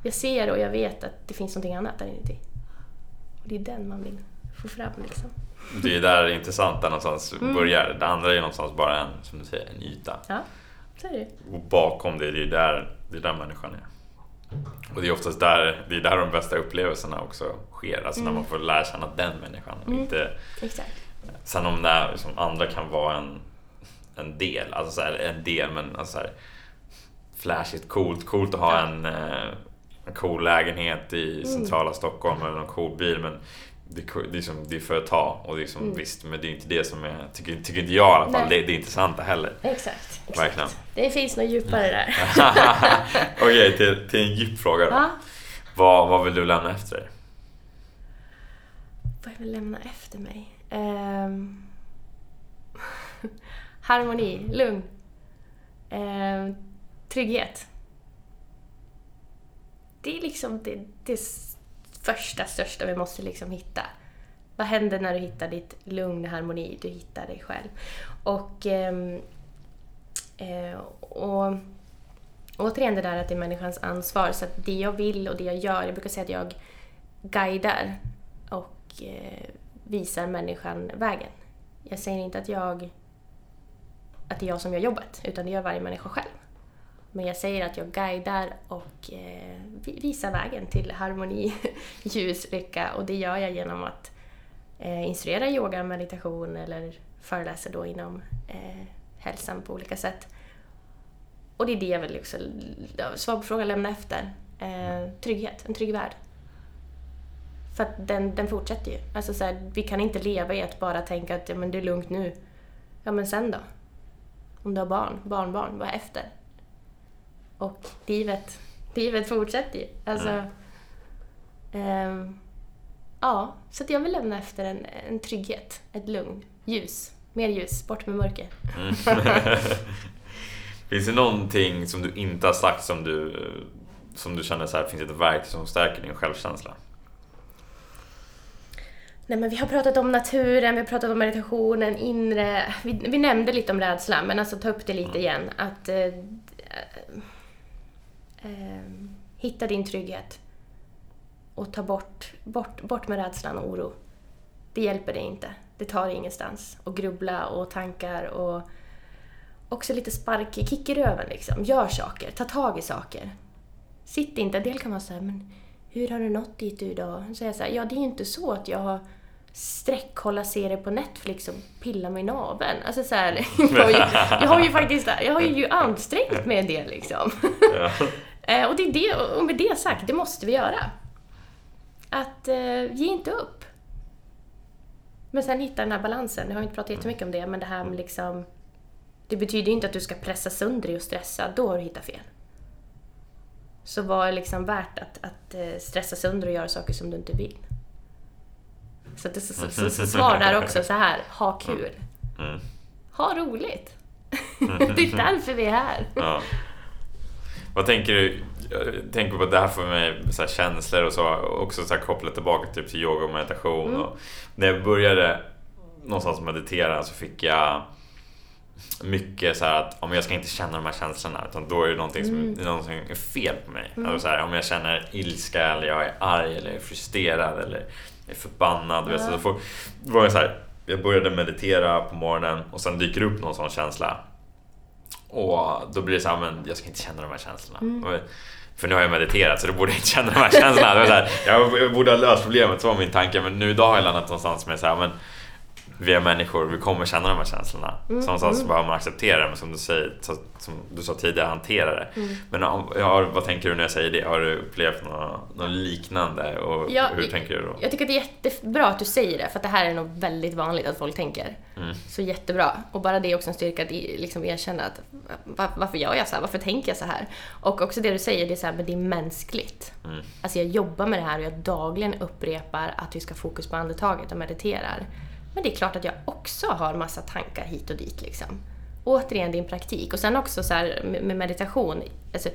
Speaker 2: jag ser och jag vet att det finns någonting annat där inuti. Och det är den man vill få fram liksom.
Speaker 1: Det är där det intressanta någonstans
Speaker 2: Mm.
Speaker 1: börjar. Det andra är någonstans bara en, som du säger, en yta.
Speaker 2: Ja, så är det
Speaker 1: Och bakom det, det är där, det är där människan är. Och det är oftast där, det är där de bästa upplevelserna också sker. Alltså när man får lära känna den människan.
Speaker 2: Mm.
Speaker 1: inte,
Speaker 2: Exakt.
Speaker 1: sen om det liksom, andra kan vara en, en del, alltså så här, en del men alltså så här, flashigt coolt, coolt att ha en, eh, en cool lägenhet i centrala Stockholm eller en cool bil. Men det, co- det, är för att ta och det är som, visst, men det är inte det som är, tycker, tycker inte jag i alla fall, det, det är intressanta heller.
Speaker 2: Exakt. exakt.
Speaker 1: Verkligen.
Speaker 2: Det finns något djupare där.
Speaker 1: Okej, till, till en djup fråga då.
Speaker 2: Ja.
Speaker 1: Vad, vad vill du lämna efter dig?
Speaker 2: Vad jag vill lämna efter mig? Ehm, harmoni, lugn. Ehm, trygghet. Det är liksom det, det första, största vi måste liksom hitta. Vad händer när du hittar ditt lugn, harmoni? Du hittar dig själv. Och, ehm, eh, och återigen det där att det är människans ansvar. Så att det jag vill och det jag gör, jag brukar säga att jag guidar och eh, visar människan vägen. Jag säger inte att jag att det är jag som gör jobbet, utan det gör varje människa själv. Men jag säger att jag guidar och eh, visar vägen till harmoni, ljus, lycka och det gör jag genom att eh, instruera yoga, meditation eller föreläsa då inom eh, hälsan på olika sätt. Och det är det jag vill också, svar på frågan, lämna efter. Eh, trygghet, en trygg värld. För att den, den fortsätter ju. Alltså så här, vi kan inte leva i att bara tänka att ja, men det är lugnt nu. Ja, men sen då? Om du har barn, barnbarn, vad efter? Och livet, livet fortsätter ju. Alltså, ehm, ja, så jag vill lämna efter en, en trygghet, ett lugn, ljus. Mer ljus, bort med mörker.
Speaker 1: Mm. finns det någonting som du inte har sagt som du, som du känner så här, finns det ett verk som stärker din självkänsla?
Speaker 2: Nej, men vi har pratat om naturen, vi har pratat om meditationen, inre... Vi, vi nämnde lite om rädslan, men alltså ta upp det lite igen. Att eh, eh, hitta din trygghet och ta bort, bort, bort med rädslan och oro. Det hjälper dig inte. Det tar dig ingenstans. Och grubbla och tankar och också lite spark, kick i röven liksom. Gör saker, ta tag i saker. Sitt inte, en del kan vara så här, men hur har du nått dit du idag? Så jag så här, ja det är ju inte så att jag har sträckkolla serier på Netflix och pilla mig i naveln. Alltså så här, jag, har ju, jag har ju faktiskt jag har ju ansträngt mig en del liksom.
Speaker 1: Ja.
Speaker 2: Eh, och, det är det, och med det sagt, det måste vi göra. Att eh, ge inte upp. Men sen hitta den här balansen. Jag har inte pratat jättemycket om det, men det här med liksom... Det betyder ju inte att du ska pressa sönder dig och stressa, då har du hittat fel. Så vad är liksom värt att, att eh, stressa sönder och göra saker som du inte vill? Så, det, så, så, så svar där också så här, ha kul.
Speaker 1: Mm.
Speaker 2: Ha roligt. det är därför vi är här.
Speaker 1: Ja. Vad tänker du? Jag tänker på att det här för mig så här känslor och så också så här kopplat tillbaka typ till yoga och meditation.
Speaker 2: Mm.
Speaker 1: Och när jag började någonstans meditera så fick jag mycket så här att om jag ska inte känna de här känslorna utan då är det någonting som
Speaker 2: Mm.
Speaker 1: det någonting är fel på mig. Alltså så här, om jag känner ilska eller jag är arg eller är frustrerad eller är förbannad. du,
Speaker 2: Ja.
Speaker 1: Så får, då var jag så här, jag började meditera på morgonen och sen dyker upp någon sån känsla. Och då blir det så här, men jag ska inte känna de här känslorna.
Speaker 2: Mm.
Speaker 1: För nu har jag mediterat så då borde jag inte känna de här känslorna. Det var så här, jag jag borde ha löst problemet, så var min tanke. Men nu idag har jag landat någonstans med så här, men vi är människor, vi kommer känna de här känslorna.
Speaker 2: Mm,
Speaker 1: Så någonstans
Speaker 2: mm.
Speaker 1: behöver man acceptera det, men som du, säger, så, som du sa tidigare, hantera det.
Speaker 2: Mm.
Speaker 1: Men om, ja, vad tänker du när jag säger det? Har du upplevt något, något liknande? Och
Speaker 2: Ja,
Speaker 1: hur tänker du då?
Speaker 2: Jag tycker att det är jättebra att du säger det, för att det här är nog väldigt vanligt att folk tänker.
Speaker 1: Mm.
Speaker 2: Så jättebra. Och bara det är också en styrka att liksom erkänna att va- varför gör jag så här? Varför tänker jag så här? Och också det du säger, det är så här, men det är mänskligt.
Speaker 1: Mm.
Speaker 2: Alltså jag jobbar med det här och jag dagligen upprepar att vi ska fokus på andetaget och mediterar. Men det är klart att jag också har massa tankar hit och dit liksom. Återigen din praktik. Och sen också så här med meditation, alltså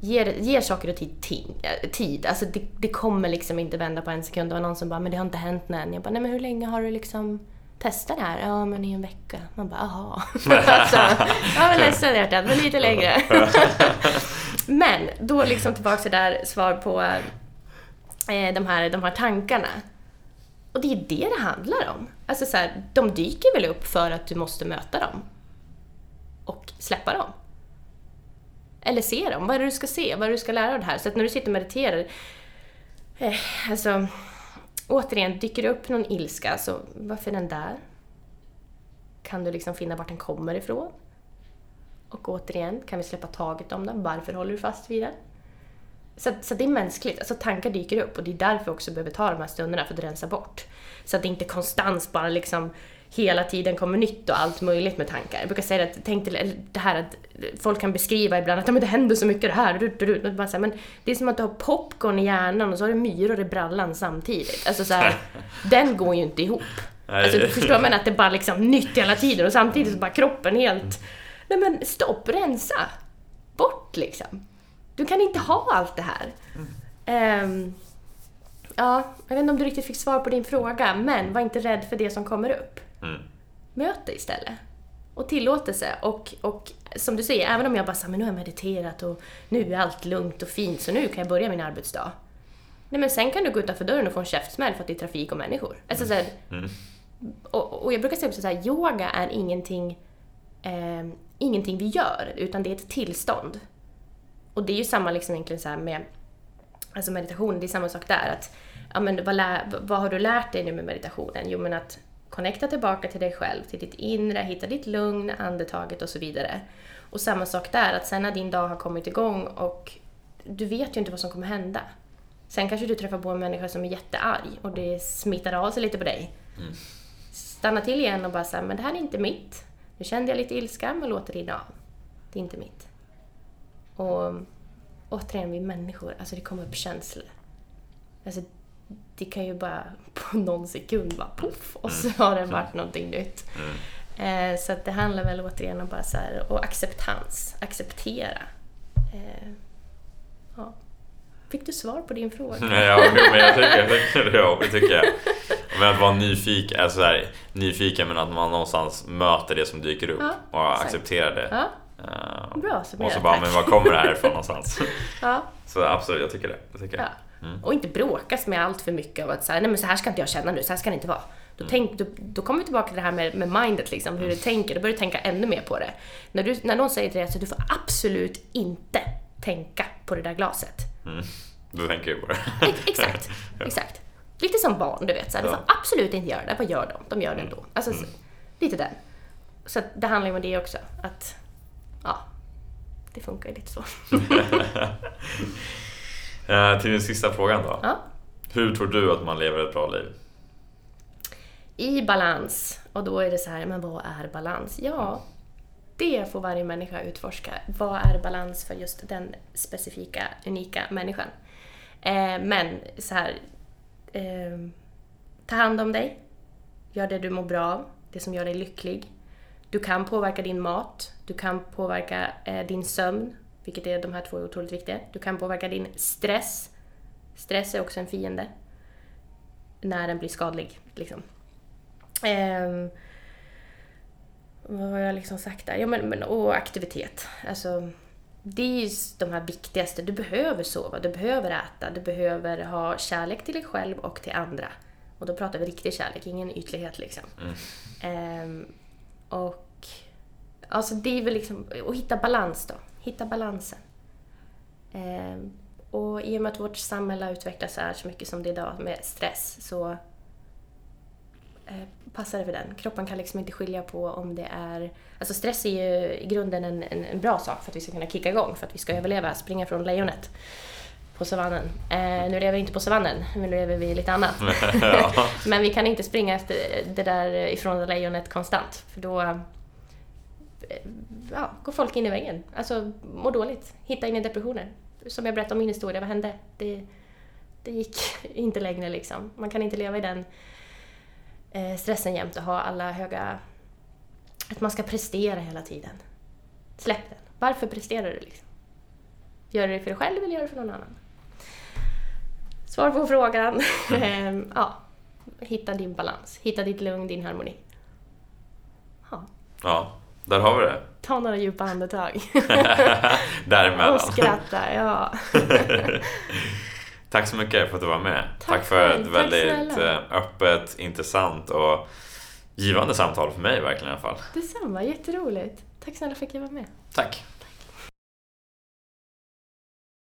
Speaker 2: ger, ger saker och tid eh, tid. Alltså det, det kommer liksom inte vända på en sekund. Det var någon som bara, men det har inte hänt än. Jag bara, nej men hur länge har du liksom testat det här? Ja, men i en vecka. Man bara, jaha. alltså, ja men ledsen hjärtat, men lite längre. men då liksom tillbaka till där, svar på eh, de, här, de här tankarna. Och det är det det handlar om. Alltså så här, de dyker väl upp för att du måste möta dem. Och släppa dem. Eller se dem. Vad är det du ska se? Vad är det du ska lära av det här? Så att när du sitter och mediterar, eh, alltså återigen, dyker det upp någon ilska, så varför är den där? Kan du liksom finna vart den kommer ifrån? Och återigen, kan vi släppa taget om den? Varför håller du fast vid den? Så, så det är mänskligt, alltså tankar dyker upp och det är därför vi också behöver ta de här stunderna för att rensa bort. Så att det inte konstant bara liksom hela tiden kommer nytt och allt möjligt med tankar. Jag brukar säga att, tänk till det här att folk kan beskriva ibland att "Ja, men det händer så mycket det här, du, du, du. Bara så här, men det är som att du har popcorn i hjärnan och så har du myror i brallan samtidigt. Alltså så här, den går ju inte ihop. Alltså du förstår men att det bara liksom nytt hela tiden och samtidigt så bara kroppen helt... Nej men stopp, rensa! Bort liksom. Du kan inte ha allt det här. Ehm, ja, jag vet inte om du riktigt fick svar på din fråga, men var inte rädd för det som kommer upp.
Speaker 1: Mm.
Speaker 2: Möt det istället. Och tillåtelse. Och, och som du säger, även om jag bara säger men nu har jag mediterat och nu är allt lugnt och fint så nu kan jag börja min arbetsdag. Nej men sen kan du gå utanför dörren och få en käftsmäll för att det är trafik och människor. Alltså, så här,
Speaker 1: Mm.
Speaker 2: och, och jag brukar säga också så här, yoga är ingenting, eh, ingenting vi gör, utan det är ett tillstånd. Och det är ju samma liksom egentligen så med alltså meditation, det är samma sak där. Att, ja, men vad, lär, vad har du lärt dig nu med meditationen? Jo men att connecta tillbaka till dig själv, till ditt inre, hitta ditt lugn, andetaget och så vidare. Och samma sak där, att sen när din dag har kommit igång och du vet ju inte vad som kommer hända. Sen kanske du träffar på en människa som är jättearg och det smittar av sig lite på dig. Stanna till igen och bara säga, men det här är inte mitt. Nu kände jag lite ilska, men låt det rinna av. Det är inte mitt. Och återigen, vi människor, alltså det kommer upp känslor. Alltså, det kan ju bara på någon sekund bara poff och så har det varit någonting nytt. Eh, så det handlar väl återigen om bara så här, och acceptans, acceptera. Eh, ja. Fick du svar på din fråga?
Speaker 1: Nej, ja, men jag tycker, jag tycker, det tycker jag. Men att vara nyfiken, alltså så här, nyfiken men att man någonstans möter det som dyker upp
Speaker 2: Ja,
Speaker 1: och accepterar det.
Speaker 2: Ja,
Speaker 1: Eh,
Speaker 2: bra
Speaker 1: och så
Speaker 2: summerat,
Speaker 1: bara,
Speaker 2: tack.
Speaker 1: men var kommer det här ifrån någonstans?
Speaker 2: ja.
Speaker 1: Så absolut, jag tycker det. Jag tycker
Speaker 2: Ja.
Speaker 1: det. Mm.
Speaker 2: Och inte bråkas med allt för mycket av att säga, nej men så här ska inte jag känna nu, så här ska det inte vara. Då,
Speaker 1: Mm.
Speaker 2: tänk, då, då kommer vi tillbaka till det här med, med mindet, liksom, hur du tänker. Då börjar du tänka ännu mer på det. När, du, när någon säger till dig att du får absolut inte tänka på det där glaset.
Speaker 1: Mm. Då tänker jag på det.
Speaker 2: Ex- exakt, exakt. Lite som barn, du vet. Så här, Du
Speaker 1: Ja.
Speaker 2: får absolut inte göra det. Vad gör de? De gör det ändå. Alltså, så, lite den. Så det handlar ju om det också. Att, ja, det funkar ju lite så.
Speaker 1: Eh, till den sista frågan då.
Speaker 2: Ja.
Speaker 1: Hur tror du att man lever ett bra liv?
Speaker 2: i balans. Och då är det så här, men vad är balans? Ja, det får varje människa utforska. Vad är balans för just den specifika, unika människan? Eh, men så här, eh, Ta hand om dig. Gör det du mår bra av, det som gör dig lycklig. Du kan påverka din mat, du kan påverka eh, din sömn, vilket är de här två är otroligt viktiga. Du kan påverka din stress. Stress är också en fiende. När den blir skadlig, liksom. Ehm, vad har jag liksom sagt där? Ja, men, men, och aktivitet. Alltså, det är ju de här viktigaste. Du behöver sova, du behöver äta, du behöver ha kärlek till dig själv och till andra. Och då pratar vi riktig kärlek, ingen ytlighet liksom. Mm. Ehm, och alltså det är väl liksom, att hitta balans då. Hitta balansen. Ehm, och i och med att vårt samhälle har utvecklats så här så mycket som det är idag med stress så eh, passar det för den. Kroppen kan liksom inte skilja på om det är... Alltså stress är ju i grunden en, en, en bra sak för att vi ska kunna kicka igång, för att vi ska överleva, springa från lejonet på savannen. Eh, nu lever vi inte på savannen, nu lever vi lite annat. Men vi kan inte springa efter det där ifrån lejonet konstant, för då ja, går folk in i väggen. Alltså, mår dåligt, hittar in i depressioner. Som jag berättade om min historia, vad hände? Det, det gick inte längre liksom. Man kan inte leva i den eh, stressen jämt och ha alla höga... Att man ska prestera hela tiden. Släpp den. Varför presterar du liksom? Gör du det för dig själv eller gör du det för någon annan? Svar på frågan. Ehm, ja, hitta din balans. Hitta ditt lugn, din harmoni.
Speaker 1: Ja. ja, där har vi det.
Speaker 2: Ta några djupa andetag.
Speaker 1: Däremellan.
Speaker 2: Och skratta, ja.
Speaker 1: Tack så mycket för att du var med. Tack, Tack för ett väldigt snälla. Eh, öppet, intressant och givande samtal för mig verkligen i alla fall.
Speaker 2: Detsamma, jätteroligt. Tack snälla för att jag var med.
Speaker 1: Tack.